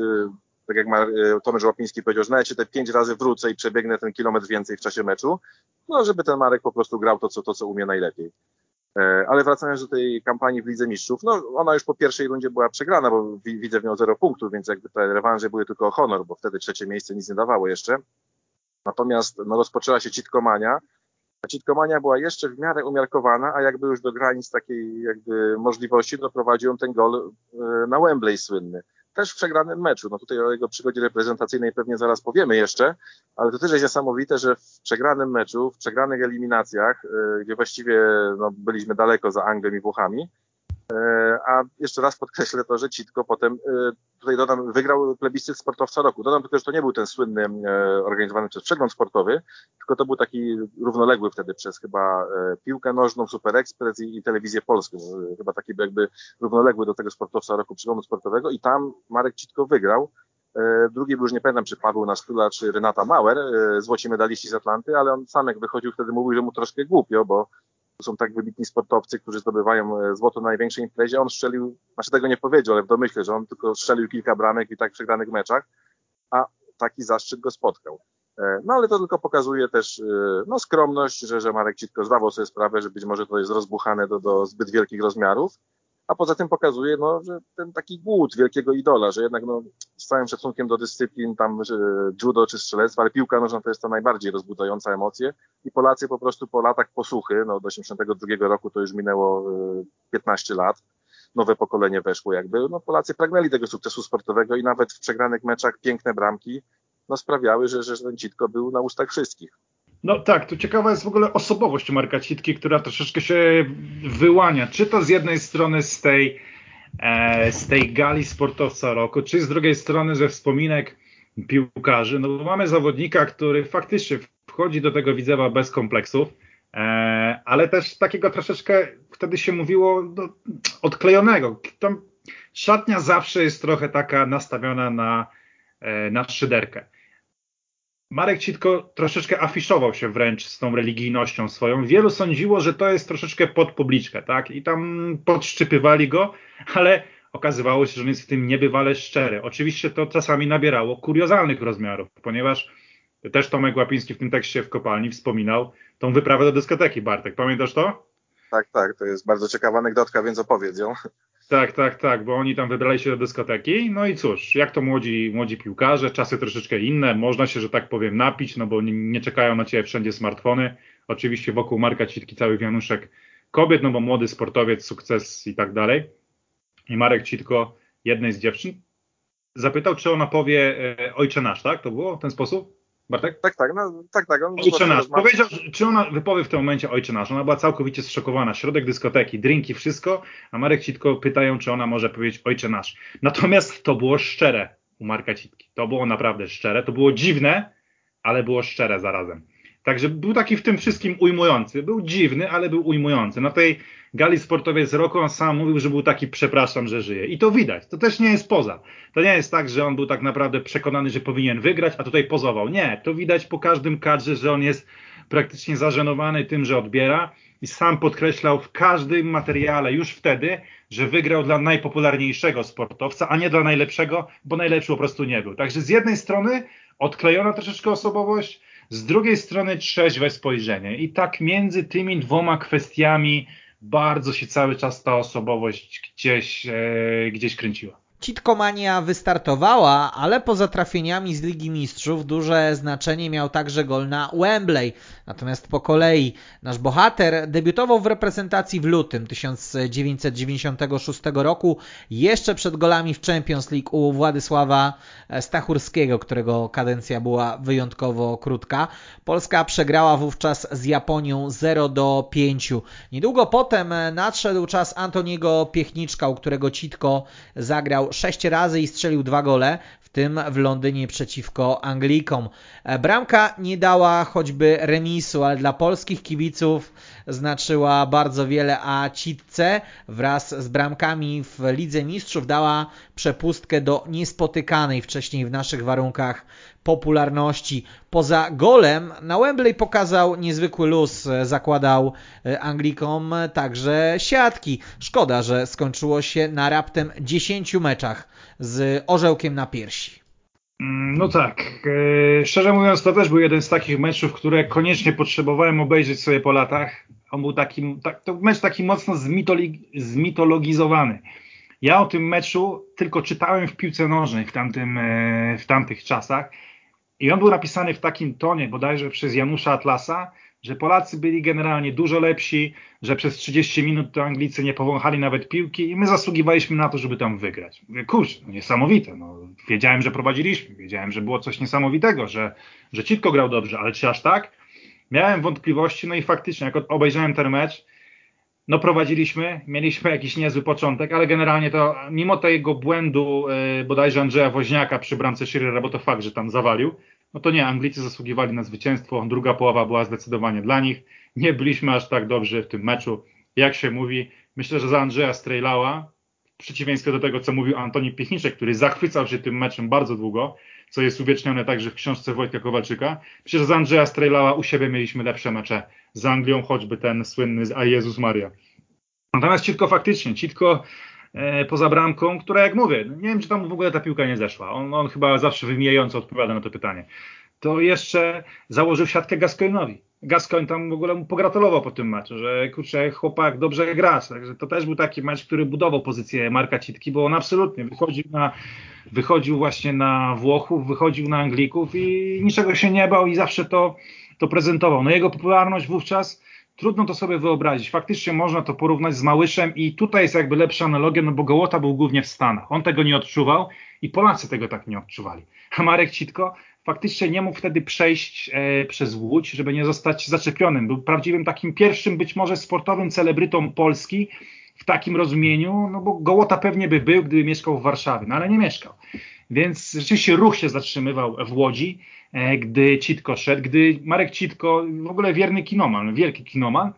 tak jak Mar Tomasz Łapiński powiedział, że nawet się te pięć razy wrócę i przebiegnę ten kilometr więcej w czasie meczu, no żeby ten Marek po prostu grał to, co, to, co umie najlepiej. E, ale wracając do tej kampanii w Lidze Mistrzów, no ona już po pierwszej rundzie była przegrana, bo widzę miał zero punktów, więc jakby te rewanże były tylko o honor, bo wtedy trzecie miejsce nic nie dawało jeszcze. Natomiast no, rozpoczęła się citkomania, a citkomania była jeszcze w miarę umiarkowana, a jakby już do granic takiej jakby możliwości doprowadził ten gol e, na Wembley słynny też w przegranym meczu. No tutaj o jego przygodzie reprezentacyjnej pewnie zaraz powiemy jeszcze, ale to też jest niesamowite, że w przegranym meczu, w przegranych eliminacjach, yy, gdzie właściwie no, byliśmy daleko za Anglią i Włochami, a jeszcze raz podkreślę to, że Citko potem yy, tutaj dodam, wygrał plebiscyt sportowca roku. Dodam tylko, że to nie był ten słynny e, organizowany przez przegląd sportowy, tylko to był taki równoległy wtedy przez chyba e, piłkę nożną, Super Express i, telewizję polską. E, chyba taki jakby równoległy do tego sportowca roku przeglądu sportowego i tam Marek Citko wygrał. Drugi był już nie pamiętam, czy Paweł Nastula, czy Renata Mauer, złoci medaliści z Atlanty, ale on sam jak wychodził wtedy mówił, że mu troszkę głupio, bo są tak wybitni sportowcy, którzy zdobywają e, złoto na największej imprezie. On strzelił, znaczy tego nie powiedział, ale w domyśle, że on tylko strzelił kilka bramek i tak przegranych meczach, a taki zaszczyt go spotkał. E, no ale to tylko pokazuje też e, no, skromność, że, że Marek Citko zdawał sobie sprawę, że być może to jest rozbuchane do, do zbyt wielkich rozmiarów a poza tym pokazuje, no, że ten taki głód wielkiego idola, że jednak no, z całym szacunkiem do dyscyplin tam judo czy strzelectwa, ale piłka nożna to jest to najbardziej rozbudzająca emocje. I Polacy po prostu po latach posłuchy, no do 82 roku to już minęło 15 y, lat, nowe pokolenie weszło jakby, no Polacy pragnęli tego sukcesu sportowego i nawet w przegranych meczach piękne bramki no sprawiały, że, że ten był na ustach wszystkich. No tak, tu ciekawa jest w ogóle osobowość Marka Citki, która troszeczkę się wyłania. Czy to z jednej strony z tej, e, z tej gali sportowca roku, czy z drugiej strony ze wspominek piłkarzy. No bo mamy zawodnika, który faktycznie wchodzi do tego widzewa bez kompleksów, e, ale też takiego troszeczkę wtedy się mówiło no, odklejonego. Tam szatnia zawsze jest trochę taka nastawiona na, e, na szyderkę. Marek Citko troszeczkę afiszował się wręcz z tą religijnością swoją. Wielu sądziło, że to jest troszeczkę pod publiczkę, tak? I tam podszczypywali go, ale okazywało się, że on jest w tym niebywale szczery. Oczywiście to czasami nabierało kuriozalnych rozmiarów, ponieważ też Tomek Łapiński w tym tekście w kopalni wspominał tą wyprawę do dyskoteki, Bartek. Pamiętasz to? Tak, tak, to jest bardzo ciekawa anegdotka, więc opowiedz ją. Tak, tak, tak, bo oni tam wybrali się do dyskoteki, no i cóż, jak to młodzi, młodzi piłkarze, czasy troszeczkę inne, można się, że tak powiem, napić, no bo nie, nie czekają na ciebie wszędzie smartfony. Oczywiście wokół Marka Citki cały wianuszek kobiet, no bo młody sportowiec, sukces i tak dalej. I Marek Citko, jednej z dziewczyn, zapytał, czy ona powie e, ojcze nasz, tak? To było w ten sposób? Bartek? Tak, tak, no, tak, tak. On ojcze nasz. Powiedział, czy ona wypowie w tym momencie ojcze nasz. Ona była całkowicie zszokowana. Środek dyskoteki, drinki, wszystko, a Marek Citko pytają, czy ona może powiedzieć ojcze nasz. Natomiast to było szczere u Marka Citki. To było naprawdę szczere. To było dziwne, ale było szczere zarazem. Także był taki w tym wszystkim ujmujący. Był dziwny, ale był ujmujący. Na tej gali sportowej z roku on sam mówił, że był taki przepraszam, że żyje. I to widać. To też nie jest poza. To nie jest tak, że on był tak naprawdę przekonany, że powinien wygrać, a tutaj pozował. Nie. To widać po każdym kadrze, że on jest praktycznie zażenowany tym, że odbiera i sam podkreślał w każdym materiale już wtedy, że wygrał dla najpopularniejszego sportowca, a nie dla najlepszego, bo najlepszy po prostu nie był. Także z jednej strony odklejona troszeczkę osobowość, z drugiej strony trzeźwe spojrzenie. I tak między tymi dwoma kwestiami bardzo się cały czas ta osobowość gdzieś, e, gdzieś kręciła. Citkomania wystartowała, ale poza trafieniami z Ligi Mistrzów duże znaczenie miał także gol na Wembley. Natomiast po kolei nasz bohater debiutował w reprezentacji w lutym 1996 roku, jeszcze przed golami w Champions League u Władysława Stachurskiego, którego kadencja była wyjątkowo krótka. Polska przegrała wówczas z Japonią 0 do 5. Niedługo potem nadszedł czas Antoniego Piechniczka, u którego Citko zagrał 6 razy i strzelił dwa gole, w tym w Londynie przeciwko Anglikom. Bramka nie dała choćby remisu, ale dla polskich kibiców znaczyła bardzo wiele, a Citce wraz z bramkami w Lidze Mistrzów dała przepustkę do niespotykanej wcześniej w naszych warunkach popularności. Poza golem na Wembley pokazał niezwykły luz, zakładał e, Anglikom także siatki. Szkoda, że skończyło się na raptem 10 meczach z orzełkiem na piersi. Mm, no tak. E, szczerze mówiąc, to też był jeden z takich meczów, które koniecznie potrzebowałem obejrzeć sobie po latach. On był taki, tak, to mecz taki mocno zmitologizowany. Ja o tym meczu tylko czytałem w piłce nożnej w, tamtym, e, w tamtych czasach i on był napisany w takim tonie bodajże przez Janusza Atlasa, że Polacy byli generalnie dużo lepsi, że przez 30 minut to Anglicy nie powąchali nawet piłki i my zasługiwaliśmy na to, żeby tam wygrać. Mówię, kurczę, no niesamowite. No, wiedziałem, że prowadziliśmy, wiedziałem, że było coś niesamowitego, że, że Citko grał dobrze, ale czy aż tak? Miałem wątpliwości, no i faktycznie, jak obejrzałem ten mecz, no prowadziliśmy, mieliśmy jakiś niezły początek, ale generalnie to mimo tego błędu yy, bodajże Andrzeja Woźniaka przy bramce Shearera, bo to fakt, że tam zawalił, no to nie, Anglicy zasługiwali na zwycięstwo, druga połowa była zdecydowanie dla nich, nie byliśmy aż tak dobrzy w tym meczu, jak się mówi. Myślę, że za Andrzeja Strejlała, w przeciwieństwie do tego, co mówił Antoni Piechniczek, który zachwycał się tym meczem bardzo długo, co jest uwiecznione także w książce Wojtka Kowalczyka. Myślę, że za Andrzeja Strejlała u siebie mieliśmy lepsze mecze z Anglią, choćby ten słynny A Jezus Maria. Natomiast Citko faktycznie, Citko poza bramką, która jak mówię, nie wiem czy tam w ogóle ta piłka nie zeszła, on, on chyba zawsze wymijająco odpowiada na to pytanie, to jeszcze założył siatkę Gascoinowi. Gascoigne tam w ogóle mu pogratulował po tym meczu, że kurczę, chłopak dobrze gra, także to też był taki mecz, który budował pozycję Marka Citki, bo on absolutnie wychodził na wychodził właśnie na Włochów, wychodził na Anglików i niczego się nie bał i zawsze to, to prezentował. No jego popularność wówczas Trudno to sobie wyobrazić. Faktycznie można to porównać z Małyszem i tutaj jest jakby lepsza analogia, no bo Gołota był głównie w Stanach. On tego nie odczuwał i Polacy tego tak nie odczuwali. A Marek Citko faktycznie nie mógł wtedy przejść e, przez Łódź, żeby nie zostać zaczepionym. Był prawdziwym takim pierwszym być może sportowym celebrytą Polski w takim rozumieniu, no bo Gołota pewnie by był, gdyby mieszkał w Warszawie, no ale nie mieszkał. Więc rzeczywiście ruch się zatrzymywał w Łodzi, gdy Citko szedł, gdy Marek Citko, w ogóle wierny kinoman, wielki kinoman,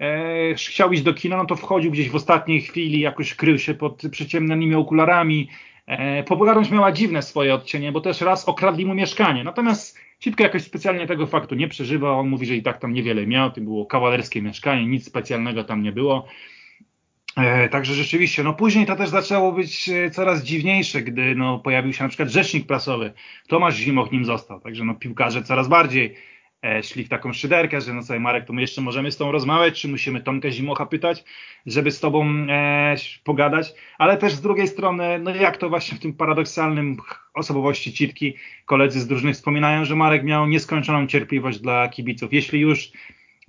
e, chciał iść do kina, no to wchodził gdzieś w ostatniej chwili, jakoś krył się pod przyciemnionymi okularami. E, popularność miała dziwne swoje odcienie, bo też raz okradli mu mieszkanie. Natomiast Citko jakoś specjalnie tego faktu nie przeżywa. On mówi, że i tak tam niewiele miał, to było kawalerskie mieszkanie, nic specjalnego tam nie było. E, także rzeczywiście, no później to też zaczęło być e, coraz dziwniejsze, gdy no, pojawił się na przykład rzecznik prasowy. Tomasz Zimoch nim został, także no piłkarze coraz bardziej e, szli w taką szyderkę, że no sobie Marek, to my jeszcze możemy z tą rozmawiać, czy musimy Tomkę Zimocha pytać, żeby z tobą e, pogadać, ale też z drugiej strony, no jak to właśnie w tym paradoksalnym osobowości Citki koledzy z drużyny wspominają, że Marek miał nieskończoną cierpliwość dla kibiców. Jeśli już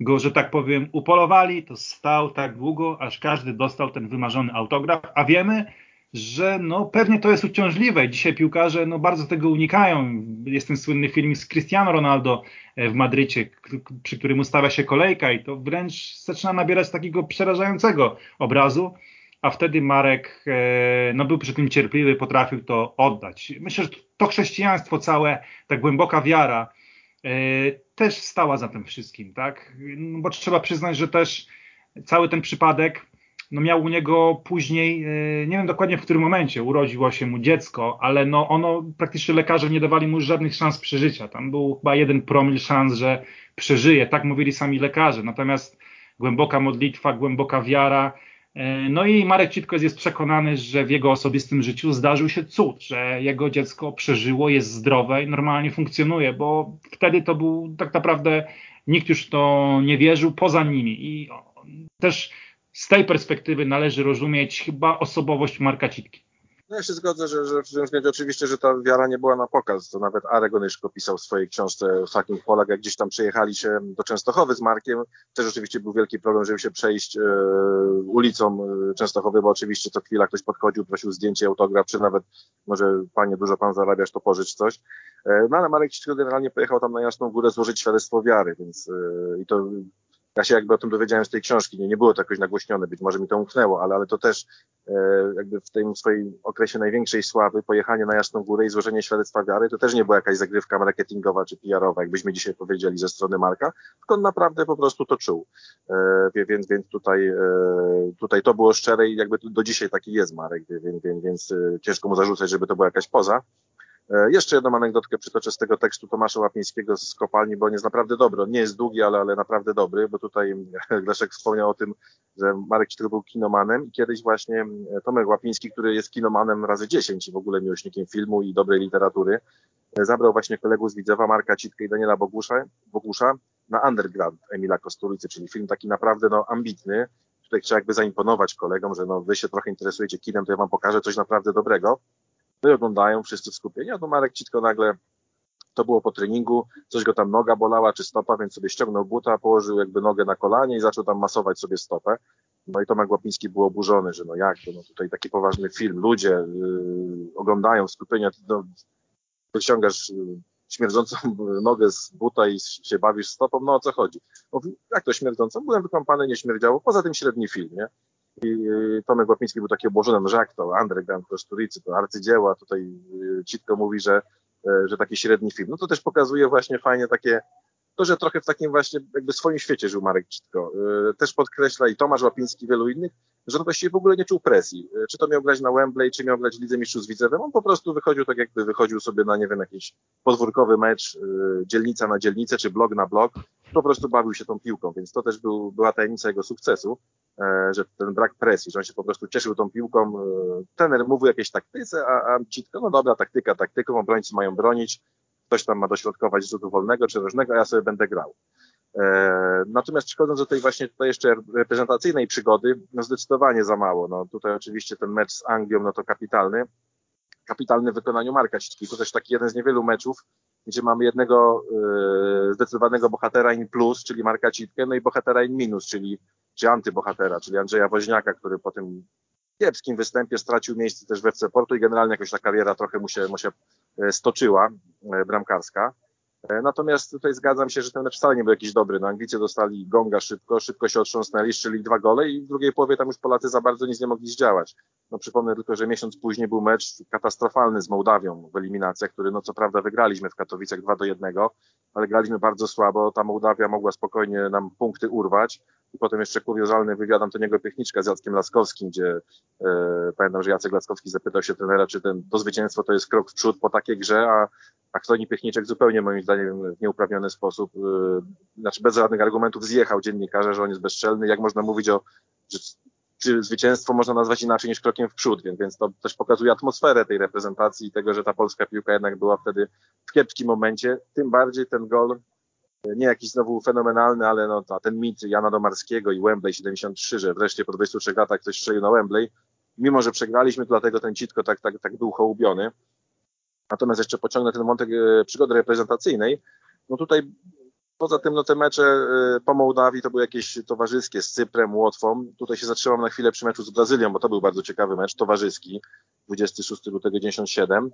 go, że tak powiem, upolowali, to stał tak długo, aż każdy dostał ten wymarzony autograf, a wiemy, że no pewnie to jest uciążliwe. Dzisiaj piłkarze no bardzo tego unikają. Jest ten słynny film z Cristiano Ronaldo e, w Madrycie, przy którym ustawia się kolejka i to wręcz zaczyna nabierać takiego przerażającego obrazu, a wtedy Marek e, no był przy tym cierpliwy, potrafił to oddać. Myślę, że to chrześcijaństwo całe, ta głęboka wiara, E, też stała za tym wszystkim, tak? No bo trzeba przyznać, że też cały ten przypadek no miał u niego później, e, nie wiem dokładnie w którym momencie urodziło się mu dziecko, ale no ono, praktycznie lekarze nie dawali mu żadnych szans przeżycia. Tam był chyba jeden promil szans, że przeżyje, tak mówili sami lekarze. Natomiast głęboka modlitwa, głęboka wiara, no i Marek Citko jest przekonany, że w jego osobistym życiu zdarzył się cud, że jego dziecko przeżyło, jest zdrowe i normalnie funkcjonuje, bo wtedy to był tak naprawdę nikt już to nie wierzył poza nimi. I też z tej perspektywy należy rozumieć chyba osobowość Marka Citki. No ja się zgodzę, że, że w tym względzie oczywiście, że ta wiara nie była na pokaz. To nawet Arek pisał w swojej książce Fucking Polak, jak gdzieś tam przyjechali się do Częstochowy z Markiem. Też oczywiście był wielki problem, żeby się przejść e, ulicą e, Częstochowy, bo oczywiście co chwila ktoś podchodził, prosił zdjęcie, autograf, czy nawet może panie, dużo pan zarabiasz, to pożycz coś. E, no ale Marek generalnie pojechał tam na Jasną Górę złożyć świadectwo wiary, więc e, i to ja się jakby o tym dowiedziałem z tej książki, nie, nie było to jakoś nagłośnione, być może mi to umknęło, ale, ale to też e, jakby w tym swoim okresie największej sławy, pojechanie na Jasną Górę i złożenie świadectwa wiary, to też nie była jakaś zagrywka marketingowa czy PR-owa, jakbyśmy dzisiaj powiedzieli ze strony Marka, tylko on naprawdę po prostu to czuł. E, więc, więc tutaj, e, tutaj to było szczere i jakby do dzisiaj taki jest Marek, więc, więc, więc e, ciężko mu zarzucać, żeby to była jakaś poza. E, jeszcze jedną anegdotkę przytoczę z tego tekstu Tomasza Łapińskiego z kopalni, bo on jest naprawdę dobry. On nie jest długi, ale, ale naprawdę dobry, bo tutaj Leszek wspomniał o tym, że Marek Cityk był kinomanem i kiedyś właśnie e, Tomek Łapiński, który jest kinomanem razy 10 i w ogóle miłośnikiem filmu i dobrej literatury, e, zabrał właśnie kolegów z Widzewa, Marka Citkę i Daniela Bogusza, Bogusza na Underground Emila Kosturicy, czyli film taki naprawdę no, ambitny. Tutaj trzeba jakby zaimponować kolegom, że no, wy się trochę interesujecie kinem, to ja wam pokażę coś naprawdę dobrego. No i oglądają wszyscy w skupieniu, a to Marek Citko nagle to było po treningu, coś go tam noga bolała czy stopa, więc sobie ściągnął buta, położył jakby nogę na kolanie i zaczął tam masować sobie stopę. No i Tomek Łapiński był oburzony, że no jak to, no tutaj taki poważny film, ludzie yy, oglądają skupienia, no, wyciągasz yy, śmierdzącą nogę z buta i się bawisz stopą, no o co chodzi? Mówi, jak to śmierdzącą? Byłem wykąpany, nie śmierdziało, poza tym średni film, nie? I Tomek Łapiński był taki obłożony, no że jak to, Underground, Koszturicy, to arcydzieła, tutaj y, Citko mówi, że, e, że taki średni film. No to też pokazuje właśnie fajnie takie, to, że trochę w takim właśnie jakby swoim świecie żył Marek Citko. E, też podkreśla i Tomasz Łapiński, wielu innych, że on właściwie w ogóle nie czuł presji. E, czy to miał grać na Wembley, czy miał grać w Lidze Mistrzów z Widzewem, on po prostu wychodził tak jakby wychodził sobie na, nie wiem, jakiś podwórkowy mecz, dzielnica na dzielnicę, czy blok na blok, po prostu bawił się tą piłką, więc to też był, była tajemnica jego sukcesu. Że ten brak presji, że on się po prostu cieszył tą piłką. Trener mówił jakieś taktyce, a, a Citko, no dobra, taktyka taktyką, obrońcy mają bronić, ktoś tam ma dośrodkować rzutu wolnego czy różnego, a ja sobie będę grał. E, natomiast przechodząc do tej właśnie tutaj jeszcze reprezentacyjnej przygody, no zdecydowanie za mało. No tutaj oczywiście ten mecz z Anglią, no to kapitalny. Kapitalny w wykonaniu Marka Citki. To też taki jeden z niewielu meczów, gdzie mamy jednego yy, zdecydowanego bohatera in plus, czyli Marka Citkę, no i bohatera in minus, czyli czy antybohatera, czyli Andrzeja Woźniaka, który po tym kiepskim występie stracił miejsce też w FC Portu i generalnie jakoś ta kariera trochę mu się, mu się e, stoczyła, e, bramkarska. E, natomiast tutaj zgadzam się, że ten mecz wcale nie był jakiś dobry. No, Anglicy dostali gonga szybko, szybko się otrząsnęli, strzeli dwa gole i w drugiej połowie tam już Polacy za bardzo nic nie mogli zdziałać. No, przypomnę tylko, że miesiąc później był mecz katastrofalny z Mołdawią w eliminacjach, który no co prawda wygraliśmy w Katowicach 2 do 1, ale graliśmy bardzo słabo. Ta Mołdawia mogła spokojnie nam punkty urwać. I potem jeszcze kuriozalny wywiad Antoniego Piechniczka z Jackiem Laskowskim, gdzie e, pamiętam, że Jacek Laskowski zapytał się trenera, czy ten, to zwycięstwo to jest krok w przód po takiej grze, a, a Antoni Piechniczek zupełnie moim zdaniem w nieuprawniony sposób, e, znaczy bez żadnych argumentów zjechał dziennikarza, że on jest bezczelny. Jak można mówić o, że, czy zwycięstwo można nazwać inaczej niż krokiem w przód, więc, więc to też pokazuje atmosferę tej reprezentacji i tego, że ta polska piłka jednak była wtedy w kiepskim momencie. Tym bardziej ten gol nie jakiś znowu fenomenalny, ale no ta, ten mit Jana Domarskiego i Wembley 73, że wreszcie po 23 latach ktoś strzelił na Wembley, mimo że przegraliśmy, to dlatego ten Citko tak, tak, tak był hołubiony. Natomiast jeszcze pociągnę ten wątek e, przygody reprezentacyjnej. No tutaj poza tym no te mecze e, po Mołdawii to były jakieś towarzyskie z Cyprem, Łotwą. Tutaj się zatrzymam na chwilę przy meczu z Brazylią, bo to był bardzo ciekawy mecz, towarzyski, 26 lutego 97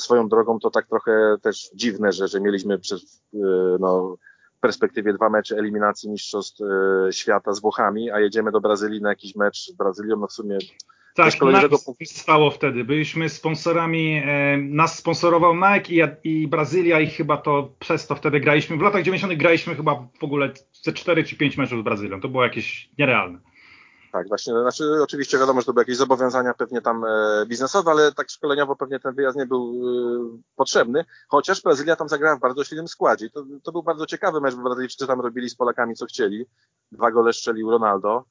Swoją drogą to tak trochę też dziwne, że, że mieliśmy przez e, no, w perspektywie dwa mecze eliminacji Mistrzostw e, Świata z Włochami, a jedziemy do Brazylii na jakiś mecz z Brazylią, no w sumie tak, Nike stało wtedy. Byliśmy sponsorami, e, nas sponsorował Nike i, i Brazylia i chyba to przez to wtedy graliśmy. W latach 90. graliśmy chyba w ogóle ze 4 czy 5 meczów z Brazylią. To było jakieś nierealne. Tak, właśnie, znaczy oczywiście wiadomo, że to były jakieś zobowiązania pewnie tam e, biznesowe, ale tak szkoleniowo pewnie ten wyjazd nie był e, potrzebny, chociaż Brazylia tam zagrała w bardzo silnym składzie. To, to był bardzo ciekawy mecz, bo Brazylijczycy tam robili z Polakami co chcieli. Dwa gole strzelił Ronaldo,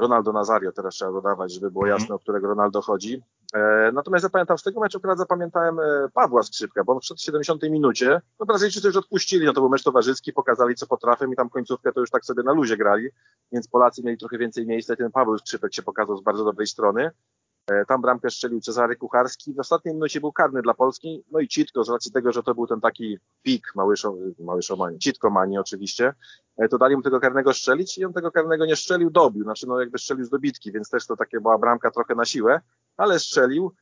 Ronaldo Nazario, teraz trzeba dodawać, żeby było jasne, o którego Ronaldo chodzi. E, natomiast ja pamiętam, z tego meczu akurat zapamiętałem e, Pawła Skrzypka, bo przed 70 minucie, no Brazylijczycy już odpuścili, no to był mecz towarzyski, pokazali co potrafią i tam końcówkę to już tak sobie na luzie grali, więc Polacy mieli trochę więcej miejsca i ten Paweł Skrzypek się pokazał z bardzo dobrej strony. E, tam bramkę strzelił Cezary Kucharski. W ostatniej minucie był karny dla Polski. No i Citko, z racji tego, że to był ten taki pik Małyszo, Małyszomani, Citko Mani oczywiście, e, to dali mu tego karnego strzelić i on tego karnego nie strzelił, dobił. Znaczy no jakby strzelił z dobitki, więc też to takie była bramka trochę na siłę, ale strzelił.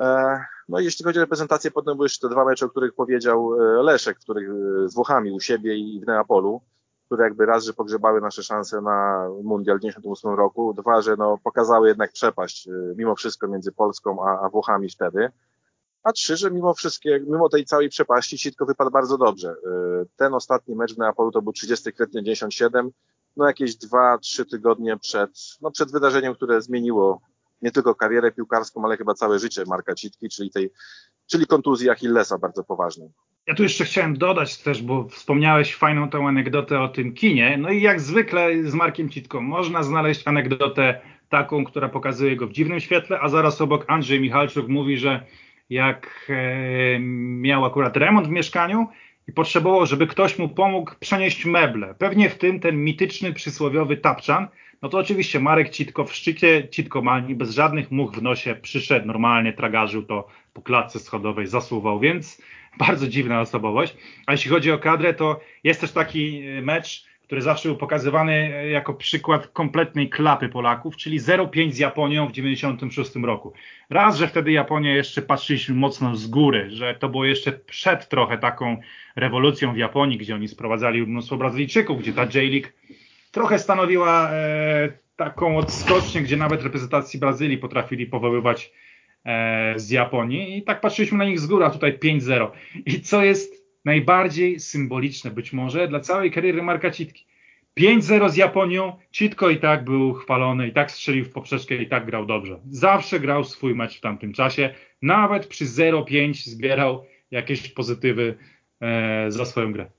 E, no i jeśli chodzi o reprezentację, potem były jeszcze te dwa mecze, o których powiedział Leszek, których z Włochami u siebie i w Neapolu które jakby raz, że pogrzebały nasze szanse na Mundial w 1998 roku, dwa, że no, pokazały jednak przepaść y, mimo wszystko między Polską a, a Włochami wtedy, a trzy, że mimo wszystkie, mimo tej całej przepaści Sitko wypadł bardzo dobrze. Y, ten ostatni mecz w Neapolu to był 30 kwietnia 97, no jakieś dwa, trzy tygodnie przed, no przed wydarzeniem, które zmieniło nie tylko karierę piłkarską, ale chyba całe życie Marka Citki, czyli tej czyli kontuzji Achillesa bardzo poważnej. Ja tu jeszcze chciałem dodać też, bo wspomniałeś fajną tą anegdotę o tym kinie. No i jak zwykle z Markiem Citką można znaleźć anegdotę taką, która pokazuje go w dziwnym świetle, a zaraz obok Andrzej Michalczuk mówi, że jak e, miał akurat remont w mieszkaniu i potrzebował, żeby ktoś mu pomógł przenieść meble, pewnie w tym ten mityczny przysłowiowy tapczan, no to oczywiście Marek Citko w szczycie Citkomanii, bez żadnych much w nosie, przyszedł normalnie, tragarzył to po klatce schodowej, zasuwał, więc bardzo dziwna osobowość. A jeśli chodzi o kadrę, to jest też taki e, mecz, który zawsze był pokazywany e, jako przykład kompletnej klapy Polaków, czyli 0-5 z Japonią w 96 roku. Raz, że wtedy Japonię jeszcze patrzyliśmy mocno z góry, że to było jeszcze przed trochę taką rewolucją w Japonii, gdzie oni sprowadzali mnóstwo Brazylijczyków, gdzie ta J-League trochę stanowiła e, taką odskocznię, gdzie nawet reprezentacji Brazylii potrafili powoływać e, z Japonii i tak patrzyliśmy na nich z góry, a tutaj 5-0. I co jest najbardziej symboliczne być może dla całej kariery Marka Citki. 5-0 z Japonią, Citko i tak był chwalony, i tak strzelił w poprzeczkę, i tak grał dobrze. Zawsze grał swój mecz w tamtym czasie, nawet przy 0-5 zbierał jakieś pozytywy e, za swoją grę.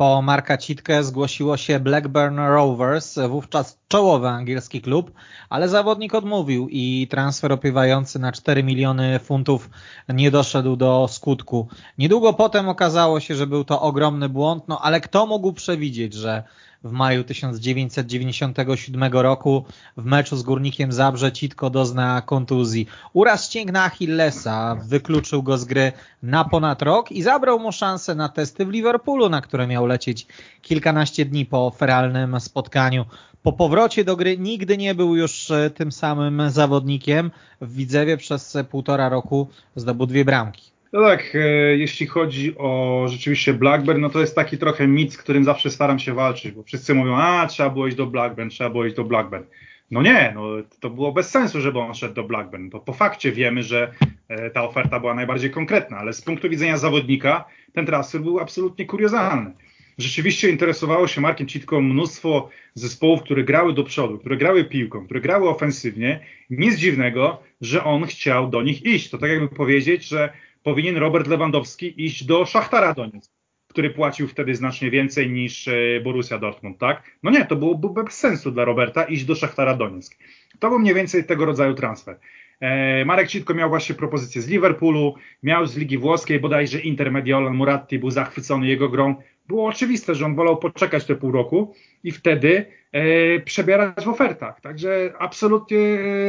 Po Marka Citkę zgłosiło się Blackburn Rovers, wówczas czołowy angielski klub, ale zawodnik odmówił i transfer opiewający na 4 miliony funtów nie doszedł do skutku. Niedługo potem okazało się, że był to ogromny błąd, no ale kto mógł przewidzieć, że w maju 1997 roku w meczu z Górnikiem Zabrze Citko dozna kontuzji. Uraz ścięgna Achillesa wykluczył go z gry na ponad rok i zabrał mu szansę na testy w Liverpoolu, na które miał lecieć kilkanaście dni po feralnym spotkaniu. Po powrocie do gry nigdy nie był już e, tym samym zawodnikiem. W Widzewie przez półtora roku zdobył dwie bramki. No tak, e, jeśli chodzi o rzeczywiście Blackburn, no to jest taki trochę mit, z którym zawsze staram się walczyć, bo wszyscy mówią, a trzeba było iść do Blackburn, trzeba było iść do Blackburn. No nie, no to było bez sensu, żeby on szedł do Blackburn. To po fakcie wiemy, że e, ta oferta była najbardziej konkretna, ale z punktu widzenia zawodnika ten transfer był absolutnie kuriozalny. Rzeczywiście interesowało się Markiem Citką mnóstwo zespołów, które grały do przodu, które grały piłką, które grały ofensywnie. Nic dziwnego, że on chciał do nich iść. To tak jakby powiedzieć, że powinien Robert Lewandowski iść do Szachtara Donieck, który płacił wtedy znacznie więcej niż e, Borussia Dortmund, tak? No nie, to byłoby bez sensu dla Roberta iść do Szachtara Donieck. To był mniej więcej tego rodzaju transfer. E, Marek Citko miał właśnie propozycję z Liverpoolu, miał z Ligi Włoskiej, bodajże Inter Mediolan Muratti był zachwycony jego grą. Było oczywiste, że on wolał poczekać te pół roku i wtedy e, przebierać w ofertach. Także absolutnie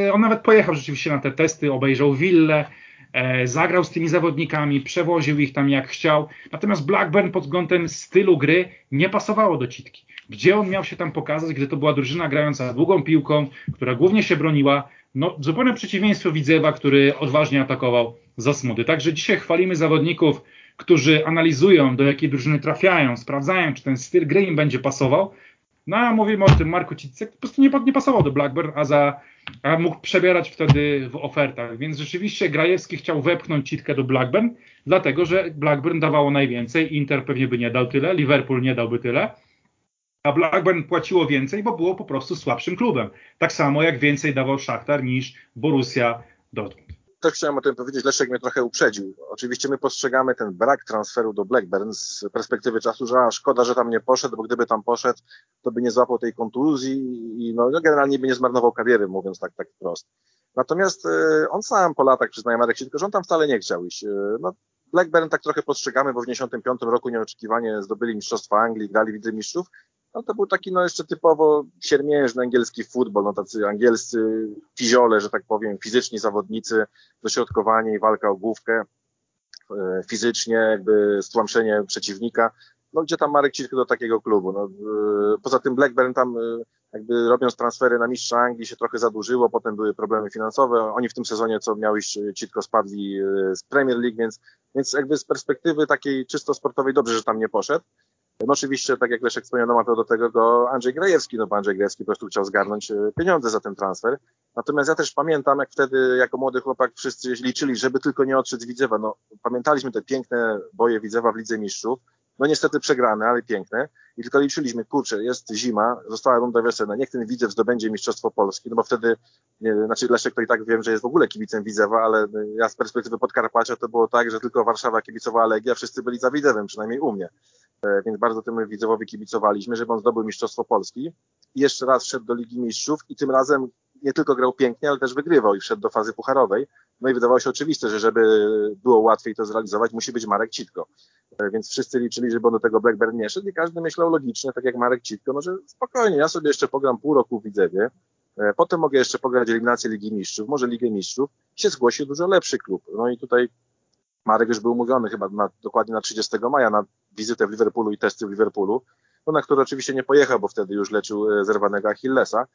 e, on nawet pojechał rzeczywiście na te testy, obejrzał willę, zagrał z tymi zawodnikami, przewoził ich tam jak chciał. Natomiast Blackburn pod względem stylu gry nie pasowało do Citki. Gdzie on miał się tam pokazać, gdy to była drużyna grająca długą piłką, która głównie się broniła, no zupełnie przeciwieństwo Widzewa, który odważnie atakował za smudy. Także dzisiaj chwalimy zawodników, którzy analizują, do jakiej drużyny trafiają, sprawdzają, czy ten styl gry im będzie pasował. No a mówimy o tym Marku Citce, po prostu nie, nie pasował do Blackburn, a za a mógł przebierać wtedy w ofertach. Więc rzeczywiście Grajewski chciał wepchnąć Citkę do Blackburn, dlatego że Blackburn dawało najwięcej, Inter pewnie by nie dał tyle, Liverpool nie dałby tyle, a Blackburn płaciło więcej, bo było po prostu słabszym klubem. Tak samo jak więcej dawał Szachtar niż Borussia Dortmund też chciałem o tym powiedzieć, Leszek mnie trochę uprzedził. Oczywiście my postrzegamy ten brak transferu do Blackburn z perspektywy czasu, że szkoda, że tam nie poszedł, bo gdyby tam poszedł, to by nie złapał tej kontuzji i no, no generalnie by nie zmarnował kariery, mówiąc tak, tak wprost. Natomiast y, on sam po latach, przyznaje Marek tylko, że on tam wcale nie chciał iść. Y, no, Blackburn tak trochę postrzegamy, bo w 1995 roku nieoczekiwanie zdobyli Mistrzostwa Anglii, grali Widzę Mistrzów, no to był taki no jeszcze typowo siermiężny angielski futbol, no tacy angielscy fiziole, że tak powiem, fizyczni zawodnicy, dośrodkowanie i walka o główkę, e, fizycznie jakby stłamszenie przeciwnika, no gdzie tam Marek Citko do takiego klubu, no, e, poza tym Blackburn tam e, jakby robiąc transfery na mistrza Anglii się trochę zadłużyło, potem były problemy finansowe, oni w tym sezonie co miał iść Citko spadli z Premier League, więc, więc jakby z perspektywy takiej czysto sportowej dobrze, że tam nie poszedł, no oczywiście, tak jak Leszek wspomniał, domawiał do tego go Andrzej Grajewski, no bo Andrzej Grajewski po prostu chciał zgarnąć e, pieniądze za ten transfer. Natomiast ja też pamiętam, jak wtedy jako młody chłopak wszyscy liczyli, żeby tylko nie odszedł z Widzewa. No, pamiętaliśmy te piękne boje Widzewa w Lidze Mistrzów, No niestety przegrane, ale piękne. I tylko liczyliśmy, kurczę, jest zima, została runda wiosenna, niech ten Widzew zdobędzie Mistrzostwo Polski, no bo wtedy, nie, znaczy Leszek to i tak wiem, że jest w ogóle kibicem Widzewa, ale ja z perspektywy Podkarpacia to było tak, że tylko Warszawa kibicowała Legia, wszyscy byli za Widzewem, przynajmniej u mnie. E, więc bardzo temu Widzewowi kibicowaliśmy, żeby on zdobył Mistrzostwo Polski. I jeszcze raz wszedł do Ligi Mistrzów i tym razem nie tylko grał pięknie, ale też wygrywał i wszedł do fazy pucharowej. No i wydawało się oczywiste, że żeby było łatwiej to zrealizować, musi być Marek Citko. E, więc wszyscy liczyli, żeby on do tego Blackburn nie szedł i każdy myślał logicznie, tak jak Marek Citko, no że spokojnie, ja sobie jeszcze pogram pół roku w Widzewie, e, potem mogę jeszcze pograć eliminację Ligi Mistrzów, może Ligę Mistrzów, się zgłosi dużo lepszy klub. No i tutaj Marek już był umówiony chyba na, dokładnie na 30 maja na wizytę w Liverpoolu i testy w Liverpoolu, no na który oczywiście nie pojechał, bo wtedy już leczył e, zerwanego Achillesa.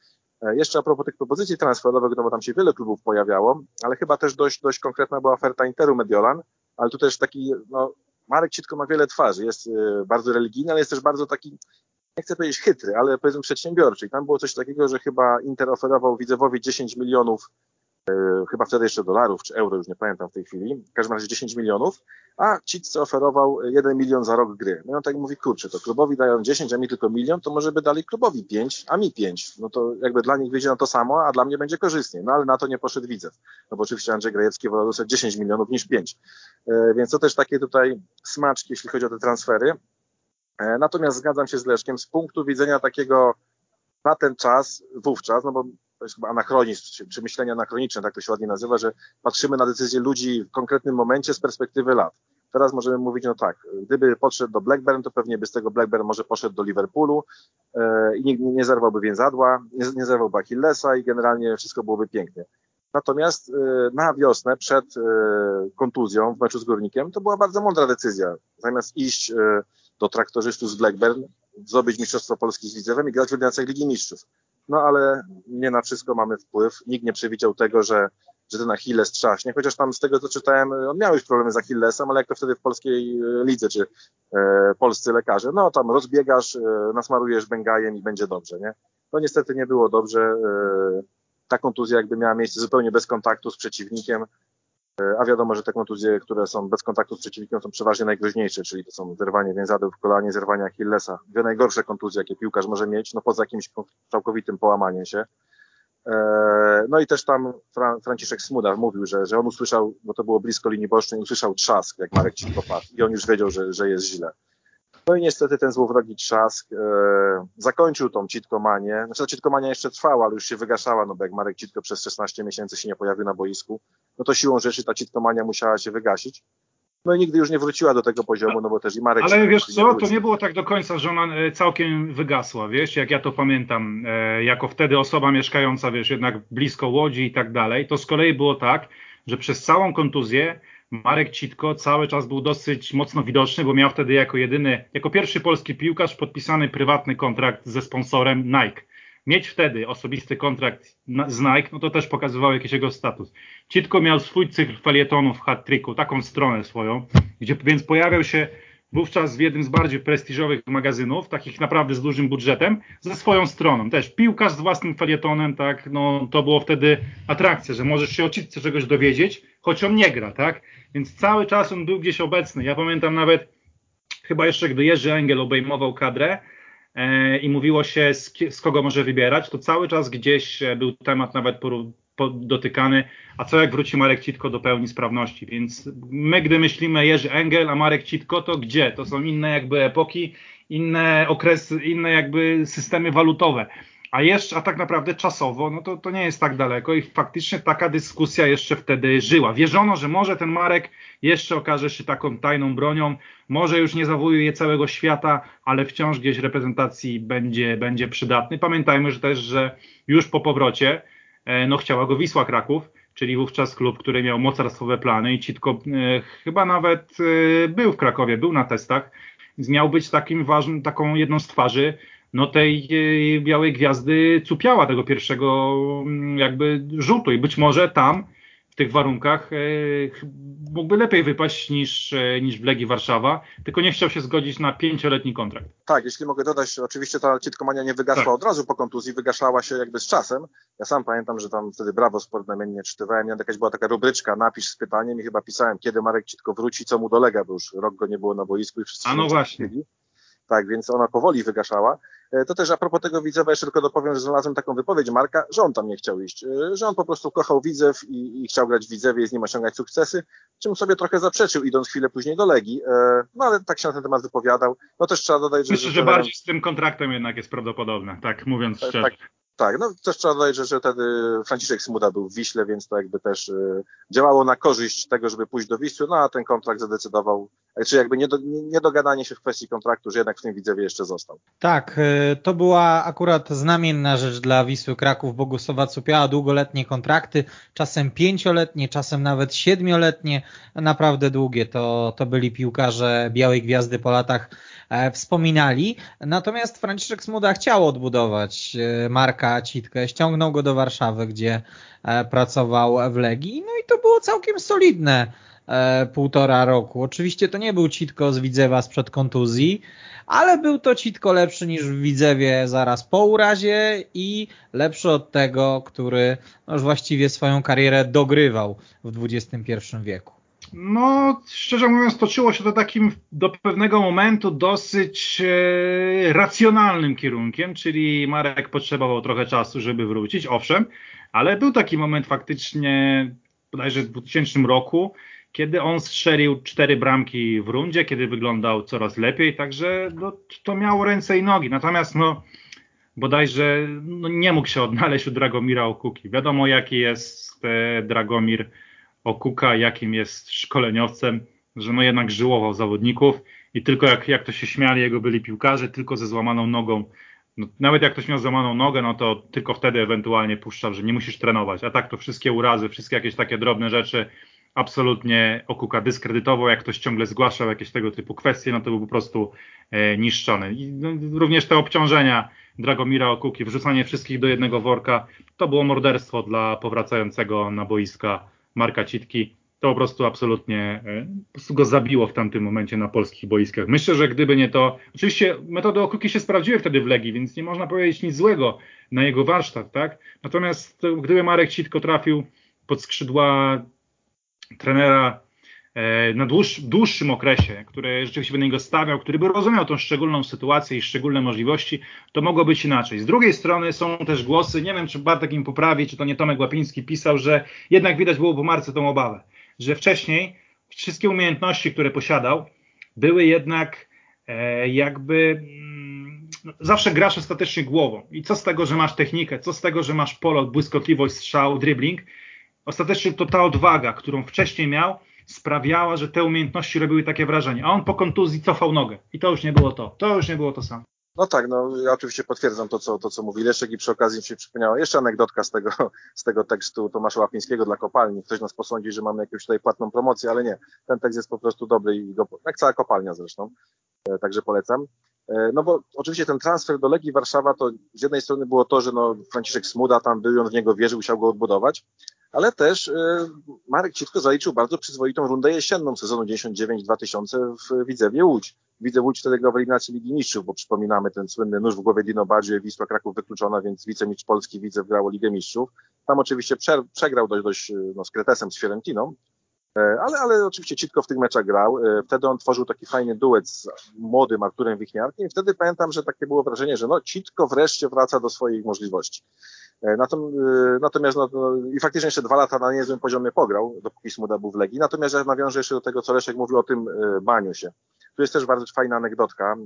E, jeszcze a propos tych propozycji transferowych, no bo tam się wiele klubów pojawiało, ale chyba też dość, dość konkretna była oferta Interu Mediolan, ale tu też taki, no, Marek Citko ma wiele twarzy, jest e, bardzo religijny, ale jest też bardzo taki, nie chcę powiedzieć chytry, ale powiedzmy przedsiębiorczy. I tam było coś takiego, że chyba Inter oferował Widzewowi 10 milionów chyba wtedy jeszcze dolarów czy euro, już nie pamiętam w tej chwili, w każdym razie 10 milionów, a Citce oferował 1 milion za rok gry. No i on tak mówi, kurczę, to klubowi dają 10, a mi tylko milion, to może by dali klubowi 5, a mi 5. No to jakby dla nich wyjdzie na to samo, a dla mnie będzie korzystniej. No ale na to nie poszedł Widzew. No bo oczywiście Andrzej Grajewski wolał dostać 10 milionów niż 5. E, więc to też takie tutaj smaczki, jeśli chodzi o te transfery. E, natomiast zgadzam się z Leszkiem, z punktu widzenia takiego na ten czas, wówczas, no bo to jest chyba anachronizm, czy, czy myślenie anachroniczne, tak to się ładnie nazywa, że patrzymy na decyzje ludzi w konkretnym momencie z perspektywy lat. Teraz możemy mówić, no tak, gdyby podszedł do Blackburn, to pewnie by z tego Blackburn może poszedł do Liverpoolu e, i nie, nie zerwałby więzadła, nie, nie zerwałby Achillesa i generalnie wszystko byłoby pięknie. Natomiast e, na wiosnę, przed e, kontuzją w meczu z Górnikiem, to była bardzo mądra decyzja. Zamiast iść do traktorzystów z Blackburn, zdobyć Mistrzostwo Polski z Widzewem i grać w eliminacjach Ligi Mistrzów. No ale nie na wszystko mamy wpływ. Nikt nie przewidział tego, że, że ten Achilles trzaśnie, chociaż tam z tego co czytałem, on miał już problemy z Achillesem, ale jak to wtedy w polskiej e, lidze, czy e, polscy lekarze, no tam rozbiegasz, e, nasmarujesz bengajem i będzie dobrze, nie? No niestety nie było dobrze. E, ta kontuzja jakby miała miejsce zupełnie bez kontaktu z przeciwnikiem, a wiadomo, że te kontuzje, które są bez kontaktu z przeciwnikiem są przeważnie najgroźniejsze, czyli to są zerwanie więzadeł w kolanie, zerwanie Achillesa. Dwie najgorsze kontuzje, jakie piłkarz może mieć, no poza jakimś całkowitym połamaniem się. E, no i też tam Franciszek Smuda mówił, że, że on usłyszał, bo to było blisko linii bocznej, usłyszał trzask, jak Marek ci popadł i on już wiedział, że, że jest źle. No i niestety ten złowrogi trzask e, zakończył tą citkomanię. Znaczy ta citkomania jeszcze trwała, ale już się wygaszała, no bo jak Marek Citko przez 16 miesięcy się nie pojawił na boisku, no to siłą rzeczy ta citkomania musiała się wygasić. No i nigdy już nie wróciła do tego poziomu, no bo też i Marek... Ale wiesz co, to nie było tak do końca, że ona e, całkiem wygasła, wiesz, jak ja to pamiętam, e, jako wtedy osoba mieszkająca, wiesz, jednak blisko Łodzi i tak dalej, to z kolei było tak, że przez całą kontuzję Marek Citko cały czas był dosyć mocno widoczny, bo miał wtedy jako jedyny, jako pierwszy polski piłkarz podpisany prywatny kontrakt ze sponsorem Nike. Mieć wtedy osobisty kontrakt z Nike, no to też pokazywał jakiś jego status. Citko miał swój cykl felietonów w hat-tricku, taką stronę swoją, gdzie więc pojawiał się wówczas w jednym z bardziej prestiżowych magazynów, takich naprawdę z dużym budżetem, ze swoją stroną. Też piłkarz z własnym felietonem, tak, no to było wtedy atrakcja, że możesz się o czegoś dowiedzieć, choć on nie gra, tak? Więc cały czas on był gdzieś obecny. Ja pamiętam nawet, chyba jeszcze gdy Jerzy Engel obejmował kadrę e, i mówiło się z, kogo może wybierać, to cały czas gdzieś e, był temat nawet dotykany, a co jak wróci Marek Citko do pełni sprawności, więc my gdy myślimy Jerzy Engel, a Marek Citko, to gdzie? To są inne jakby epoki, inne okresy, inne jakby systemy walutowe a jeszcze, a tak naprawdę czasowo, no to, to nie jest tak daleko i faktycznie taka dyskusja jeszcze wtedy żyła. Wierzono, że może ten Marek jeszcze okaże się taką tajną bronią, może już nie zawojuje całego świata, ale wciąż gdzieś reprezentacji będzie, będzie przydatny. Pamiętajmy że też, że już po powrocie no chciała go Wisła Kraków, czyli wówczas klub, który miał mocarstwowe plany i Citko e, chyba nawet e, był w Krakowie, był na testach, więc miał być takim ważnym, taką jedną z twarzy no tej e, białej gwiazdy cupiała tego pierwszego mm, jakby rzutu. I być może tam tych warunkach e, mógłby lepiej wypaść niż, e, niż w Legii Warszawa, tylko nie chciał się zgodzić na pięcioletni kontrakt. Tak, jeśli mogę dodać, oczywiście ta Citkomania nie wygaszła tak. od razu po kontuzji, wygaszała się jakby z czasem. Ja sam pamiętam, że tam wtedy Brawo Sport namiennie czytywałem, jakaś była taka rubryczka, napisz z pytaniem i chyba pisałem, kiedy Marek Citko wróci, co mu dolega, bo już rok go nie było na boisku i wszyscy A no właśnie. Tak, więc ona powoli wygaszała. E, to też a propos tego Widzewa jeszcze tylko dopowiem, że znalazłem taką wypowiedź Marka, że on tam nie chciał iść, e, że on po prostu kochał Widzew i, i chciał grać w Widzewie i z nim osiągać sukcesy, czym sobie trochę zaprzeczył, idąc chwilę później do Legii, e, no ale tak się na ten temat wypowiadał. No też trzeba dodać, że... Myślę, że, że bardziej z tym kontraktem jednak jest prawdopodobne, tak mówiąc szczerze. Tak, tak, no też trzeba dodać, że, że wtedy Franciszek Smuda był w Wiśle, więc to jakby też y, działało na korzyść tego, żeby pójść do Wisły, no a ten kontrakt zadecydował, czy jakby nie niedogadanie się w kwestii kontraktu, że jednak w tym Widzewie jeszcze został. Tak, y, to była akurat znamienna rzecz dla Wisły Kraków. Bogusława Cupiała długoletnie kontrakty, czasem pięcioletnie, czasem nawet siedmioletnie, naprawdę długie. To, to byli piłkarze Białej Gwiazdy po latach e, wspominali. Natomiast Franciszek Smuda chciał odbudować e, Citkę, ściągnął go do Warszawy, gdzie e, pracował w Legii. No i to było całkiem solidne półtora roku. Oczywiście to nie był Citko z Widzewa sprzed kontuzji, ale był to Citko lepszy niż w Widzewie zaraz po urazie i lepszy od tego, który no już właściwie swoją karierę dogrywał w XXI wieku. No, szczerze mówiąc, toczyło się to takim do pewnego momentu dosyć e, racjonalnym kierunkiem, czyli Marek potrzebował trochę czasu, żeby wrócić, owszem, ale był taki moment faktycznie, bodajże w 2000 roku, kiedy on strzelił cztery bramki w rundzie, kiedy wyglądał coraz lepiej, także no, to miało ręce i nogi. Natomiast no, bodajże no, nie mógł się odnaleźć u Dragomira Okuki. Wiadomo, jaki jest e, Dragomir Okuka, jakim jest szkoleniowcem, że no jednak żyłował zawodników i tylko jak, jak to się śmiali jego byli piłkarze, tylko ze złamaną nogą. No, nawet jak ktoś miał złamaną nogę, no to tylko wtedy ewentualnie puszczał, że nie musisz trenować. A tak to wszystkie urazy, wszystkie jakieś takie drobne rzeczy absolutnie Okuka dyskredytował. Jak ktoś ciągle zgłaszał jakieś tego typu kwestie, no to był po prostu e, niszczony. I no, również te obciążenia Dragomira Okuki, wrzucanie wszystkich do jednego worka, to było morderstwo dla powracającego na boiska Marka Citki, to po prostu absolutnie e, po prostu go zabiło w tamtym momencie na polskich boiskach. Myślę, że gdyby nie to, oczywiście metody Okuki się sprawdziły wtedy w Legii, więc nie można powiedzieć nic złego na jego warsztat, tak? Natomiast gdyby Marek Citko trafił pod skrzydła trenera e, na dłuższ, dłuższym okresie, który rzeczywiście na niego stawiał, który by rozumiał tą szczególną sytuację i szczególne możliwości, to mogło być inaczej. Z drugiej strony są też głosy, nie wiem czy Bartek im poprawi, czy to nie Tomek Łapiński pisał, że jednak widać było po Marce tą obawę, że wcześniej wszystkie umiejętności, które posiadał, były jednak e, jakby mm, zawsze grasz ostatecznie głową. I co z tego, że masz technikę, co z tego, że masz polot, błyskotliwość, strzał, dribbling, ostatecznie to ta odwaga, którą wcześniej miał, sprawiała, że te umiejętności robiły takie wrażenie. A on po kontuzji cofał nogę. I to już nie było to. To już nie było to samo. No tak, no ja oczywiście potwierdzam to, co, to, co mówi Leszek i przy okazji mi się przypomniała jeszcze anegdotka z tego, z tego tekstu Tomasza Łapińskiego dla kopalni. Ktoś nas posądzi, że mamy jakąś tutaj płatną promocję, ale nie. Ten tekst jest po prostu dobry i go, jak cała kopalnia zresztą. E, także polecam. E, no bo oczywiście ten transfer do Legii Warszawa to z jednej strony było to, że no Franciszek Smuda tam był, on w niego wierzył, chciał go odbudować, ale też e, Marek Citko zaliczył bardzo przyzwoitą rundę jesienną sezonu 99-2000 w Widzewie Łódź. Widzę Łódź wtedy grał w eliminacji Ligi Mistrzów, bo przypominamy ten słynny nóż w głowie Dino Badzie, Wisła Kraków wykluczona, więc wicemistrz Polski Widzew grał Ligę Mistrzów. Tam oczywiście przegrał dość, dość no, z Kretesem, z Fiorentiną, ale, ale oczywiście Citko w tych meczach grał. E, wtedy on tworzył taki fajny duet z młodym Arturem Wichniarkiem wtedy pamiętam, że takie było wrażenie, że no Citko wreszcie wraca do swoich możliwości. E, e, natomiast no, no, i faktycznie jeszcze dwa lata na niezłym poziomie pograł, dopóki Smuda był w Legii. Natomiast ja nawiążę jeszcze do tego, co Leszek mówił o tym Baniusie. Tu jest też bardzo fajna anegdotka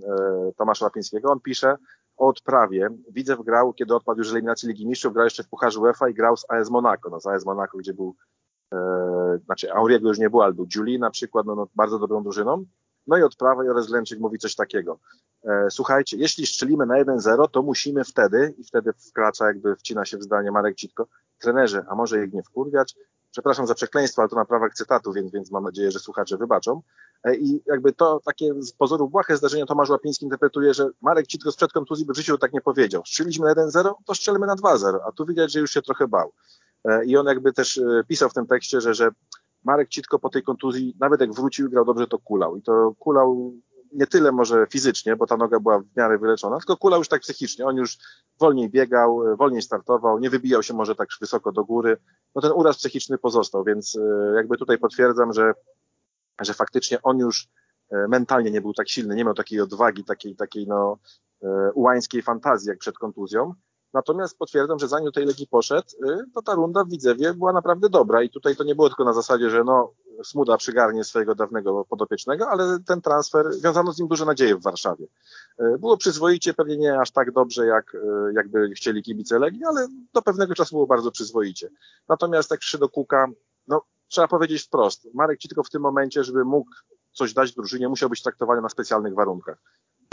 Tomasza Łapińskiego. On pisze o odprawie. Widzew grał, kiedy odpadł już z eliminacji Ligi Mistrzów, grał jeszcze w Pucharze UEFA i grał z AS Monaco. No, z AS Monaco, gdzie był, e, znaczy Auriego już nie było, ale był Julie na przykład, no, no, bardzo dobrą drużyną. No i odprawa Jorez Lęczyk mówi coś takiego. E, słuchajcie, jeśli strzelimy na 1-0, to musimy wtedy, i wtedy wkracza, jakby wcina się w zdanie Marek Citko, trenerze, a może ich nie wkurwiać? Przepraszam za przekleństwo, ale to na prawach cytatu, więc, więc mam nadzieję, że słuchacze wybaczą. E, I jakby to takie z pozoru błahe zdarzenie Tomasz Łapiński interpretuje, że Marek Citko sprzed kontuzji by w życiu tak nie powiedział. Strzeliliśmy na 1-0, to strzelmy na 2-0, a tu widać, że już się trochę bał. E, I on jakby też e, pisał w tym tekście, że, że Marek Citko po tej kontuzji, nawet jak wrócił i grał dobrze, to kulał. I to kulał nie tyle może fizycznie, bo ta noga była w miarę wyleczona, tylko kulał już tak psychicznie. On już wolniej biegał, e, wolniej startował, nie wybijał się może tak wysoko do góry. No ten uraz psychiczny pozostał, więc jakby tutaj potwierdzam, że, że faktycznie on już mentalnie nie był tak silny, nie miał takiej odwagi, takiej, takiej no, ułańskiej fantazji jak przed kontuzją. Natomiast potwierdzam, że zanim do tej Legii poszedł, y, to ta runda w Widzewie była naprawdę dobra i tutaj to nie było tylko na zasadzie, że no Smuda przygarnie swojego dawnego podopiecznego, ale ten transfer, wiązano z nim duże nadzieje w Warszawie. Y, było przyzwoicie, pewnie nie aż tak dobrze, jak y, jakby chcieli kibice Legii, ale do pewnego czasu było bardzo przyzwoicie. Natomiast jak przyszedł do Kuka, no trzeba powiedzieć wprost, Marek ci tylko w tym momencie, żeby mógł coś dać drużynie, musiał być traktowany na specjalnych warunkach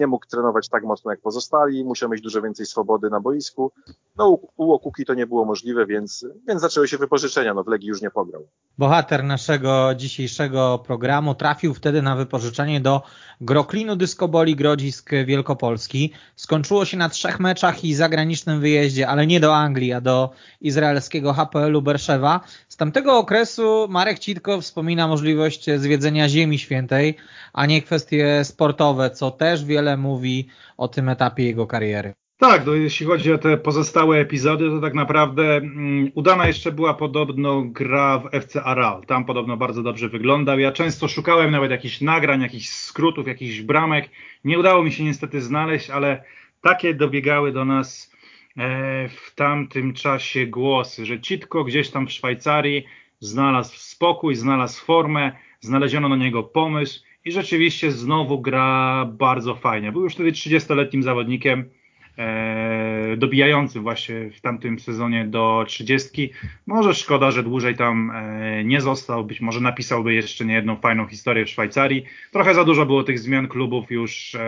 nie mógł trenować tak mocno jak pozostali, musiał mieć dużo więcej swobody na boisku. No u, u Okuki to nie było możliwe, więc, więc zaczęły się wypożyczenia, no w Legii już nie pograł. Bohater naszego dzisiejszego programu trafił wtedy na wypożyczenie do Groklinu Dyskoboli Grodzisk Wielkopolski. Skończyło się na trzech meczach i zagranicznym wyjeździe, ale nie do Anglii, a do izraelskiego HPL-u Berszewa. Z tamtego okresu Marek Citko wspomina możliwość zwiedzenia Ziemi Świętej, a nie kwestie sportowe, co też wiele mówi o tym etapie jego kariery. Tak, no jeśli chodzi o te pozostałe epizody, to tak naprawdę um, udana jeszcze była podobno gra w FC Aral. Tam podobno bardzo dobrze wyglądał. Ja często szukałem nawet jakichś nagrań, jakichś skrótów, jakichś bramek. Nie udało mi się niestety znaleźć, ale takie dobiegały do nas e, w tamtym czasie głosy, że Citko gdzieś tam w Szwajcarii znalazł spokój, znalazł formę, znaleziono na niego pomysł i rzeczywiście znowu gra bardzo fajnie. Był już wtedy 30-letnim zawodnikiem, e, dobijającym właśnie w tamtym sezonie do 30. Może szkoda, że dłużej tam e, nie został, być może napisałby jeszcze nie jedną fajną historię w Szwajcarii. Trochę za dużo było tych zmian klubów już e,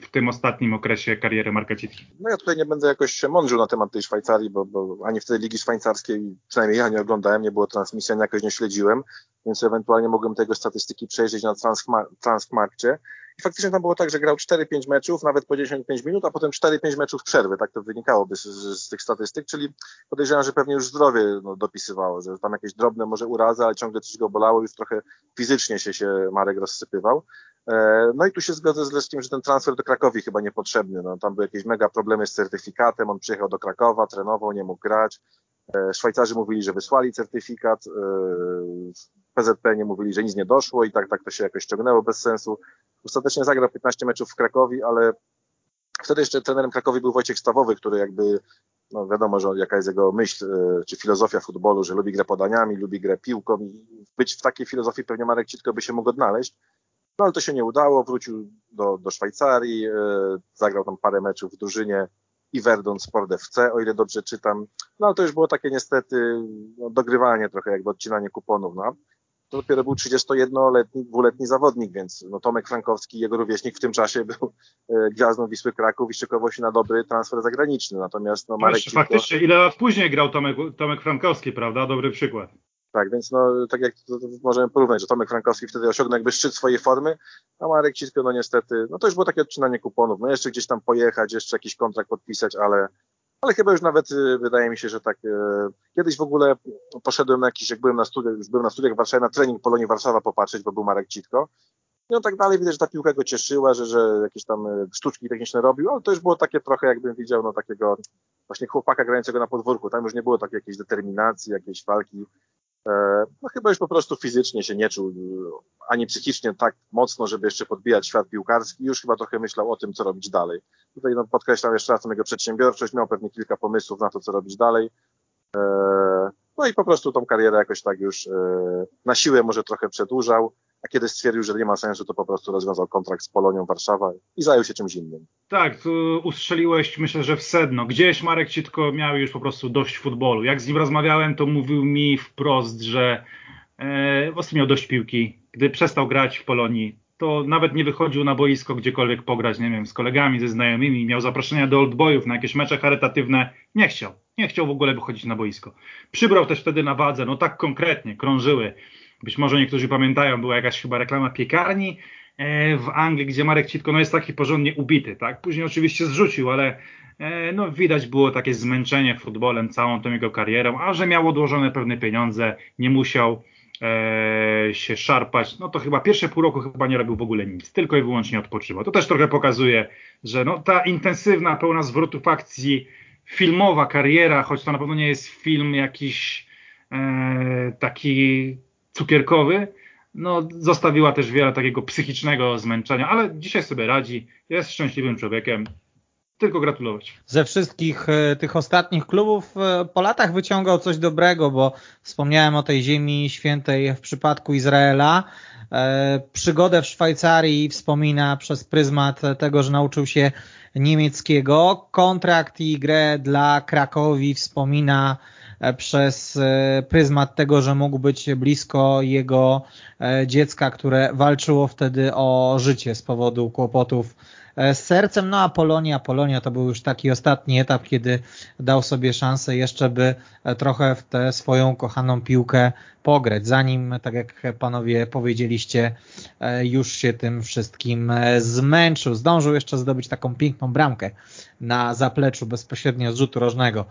w tym ostatnim okresie kariery Markacitki. No ja tutaj nie będę jakoś się mądrzył na temat tej Szwajcarii, bo, bo ani wtedy Ligi Szwajcarskiej, przynajmniej ja nie oglądałem, nie było transmisji, ani jakoś nie śledziłem, więc ewentualnie mogłem tego statystyki przejrzeć na Transmarkcie. I faktycznie tam było tak, że grał 4-5 meczów, nawet po 10-5 minut, a potem 4-5 meczów przerwy, tak to wynikałoby z, z, z, tych statystyk, czyli podejrzewam, że pewnie już zdrowie no, dopisywało, że tam jakieś drobne może urazy, ale ciągle coś go bolało, już trochę fizycznie się, się Marek rozsypywał. E, no i tu się zgodzę z Leszkiem, że ten transfer do Krakowi chyba niepotrzebny. No, tam były jakieś mega problemy z certyfikatem, on przyjechał do Krakowa, trenował, nie mógł grać. E, Szwajcarzy mówili, że wysłali certyfikat, e, PZP nie mówili, że nic nie doszło i tak, tak to się jakoś ciągnęło bez sensu. Ostatecznie zagrał 15 meczów w Krakowi, ale wtedy jeszcze trenerem Krakowi był Wojciech Stawowy, który jakby, no wiadomo, że jaka jest jego myśl, e, czy filozofia futbolu, że lubi grę podaniami, lubi grę piłką i być w takiej filozofii pewnie Marek Citko by się mógł odnaleźć. No ale to się nie udało, wrócił do, do Szwajcarii, zagrał tam parę meczów w drużynie, i Verdon Sport FC, o ile dobrze czytam. No ale to już było takie niestety no, dogrywanie trochę, jakby odcinanie kuponów. No. To dopiero był 31-letni, dwuletni zawodnik, więc no, Tomek Frankowski, jego rówieśnik w tym czasie był e, gwiazdą Wisły Kraków i szykował się na dobry transfer zagraniczny. Natomiast no, Marek Wiesz, Faktycznie, ile lat później grał Tomek, Tomek Frankowski, prawda? Dobry przykład. Tak, więc no, tak jak to, to możemy porównać, że Tomek Frankowski wtedy osiągnął jakby szczyt swojej formy, a Marek Cisko, no niestety, no to już było takie odcinanie kuponów, no jeszcze gdzieś tam pojechać, jeszcze jakiś kontrakt podpisać, ale, ale chyba już nawet y, wydaje mi się, że tak, y, kiedyś w ogóle poszedłem na jakiś, jak byłem na studiach, już byłem na studiach w Warszawie, na trening Polonii Warszawa popatrzeć, bo był Marek Citko, i on tak dalej, widać, że ta piłka go cieszyła, że, że jakieś tam y, sztuczki techniczne robił, ale to już było takie trochę, jakbym widział, no takiego właśnie chłopaka grającego na podwórku, tam już nie było takiej jakiejś determinacji, jakiejś walki, no chyba już po prostu fizycznie się nie czuł, ani psychicznie tak mocno, żeby jeszcze podbijać świat piłkarski. Już chyba trochę myślał o tym, co robić dalej. Tutaj no, podkreślam jeszcze raz jego przedsiębiorczość, miał pewnie kilka pomysłów na to, co robić dalej. E, no i po prostu tą karierę jakoś tak już e, na siłę może trochę przedłużał a kiedy stwierdził, że nie ma sensu, to po prostu rozwiązał kontrakt z Polonią Warszawa i zajął się czymś innym. Tak, ustrzeliłeś myślę, że w sedno. Gdzieś Marek Citko miał już po prostu dość futbolu. Jak z nim rozmawiałem, to mówił mi wprost, że e, po miał dość piłki. Gdy przestał grać w Polonii, to nawet nie wychodził na boisko gdziekolwiek pograć, nie wiem, z kolegami, ze znajomymi, miał zaproszenia do oldboyów na jakieś mecze charytatywne. Nie chciał. Nie chciał w ogóle wychodzić na boisko. Przybrał też wtedy na wadze, no tak konkretnie, krążyły być może niektórzy pamiętają, była jakaś chyba reklama piekarni e, w Anglii, gdzie Marek Citko no jest taki porządnie ubity, tak? Później oczywiście zrzucił, ale E, no widać było takie zmęczenie futbolem, całą tą jego karierą, a że miał odłożone pewne pieniądze, nie musiał e, się szarpać, no to chyba pierwsze pół roku chyba nie robił w ogóle nic, tylko i wyłącznie odpoczywał. To też trochę pokazuje, że no, ta intensywna, pełna zwrotów akcji, filmowa kariera, choć to na pewno nie jest film jakiś e, taki cukierkowy, no, zostawiła też wiele takiego psychicznego zmęczenia, ale dzisiaj sobie radzi, jest szczęśliwym człowiekiem, tylko gratulować. Ze wszystkich e, tych ostatnich klubów e, po latach wyciągał coś dobrego, bo wspomniałem o tej ziemi świętej w przypadku Izraela. E, przygodę w Szwajcarii wspomina przez pryzmat tego, że nauczył się niemieckiego. Kontrakt i grę dla Krakowi wspomina przez pryzmat tego, że mógł być blisko jego dziecka, które walczyło wtedy o życie z powodu kłopotów E, z sercem. No a Polonia, Polonia to był już taki ostatni etap, kiedy dał sobie szansę jeszcze, by e, trochę w tę swoją kochaną piłkę pograć, zanim, tak jak panowie powiedzieliście, e, już się tym wszystkim zmęczył. Zdążył jeszcze zdobyć taką piękną bramkę na zapleczu bezpośrednio z rzutu rożnego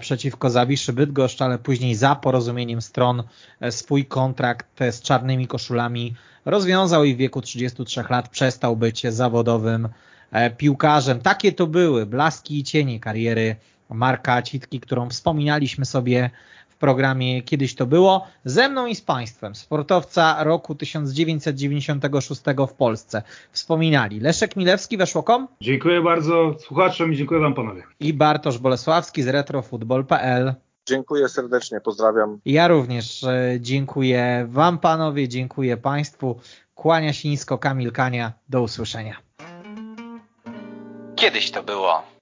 przeciwko Zawiszy Bydgoszcz, ale później za porozumieniem stron swój kontrakt z czarnymi koszulami rozwiązał i w wieku 33 lat przestał być zawodowym E, piłkarzem. Takie to były blaski i cienie kariery Marka Citki, którą wspominaliśmy sobie programie Kiedyś to było. Ze mną i z Państwem sportowca roku 1996 w Polsce. Wspominali Leszek Milewski, Weszłokom. Dziękuję bardzo słuchaczom i dziękuję Wam panowie. I Bartosz Bolesławski z retrofutbol.pl. Dziękuję serdecznie, pozdrawiam. Ja również e, dziękuję Wam panowie, dziękuję Państwu. Kłania się nisko Kamil Kania. Do usłyszenia. Kiedyś to było.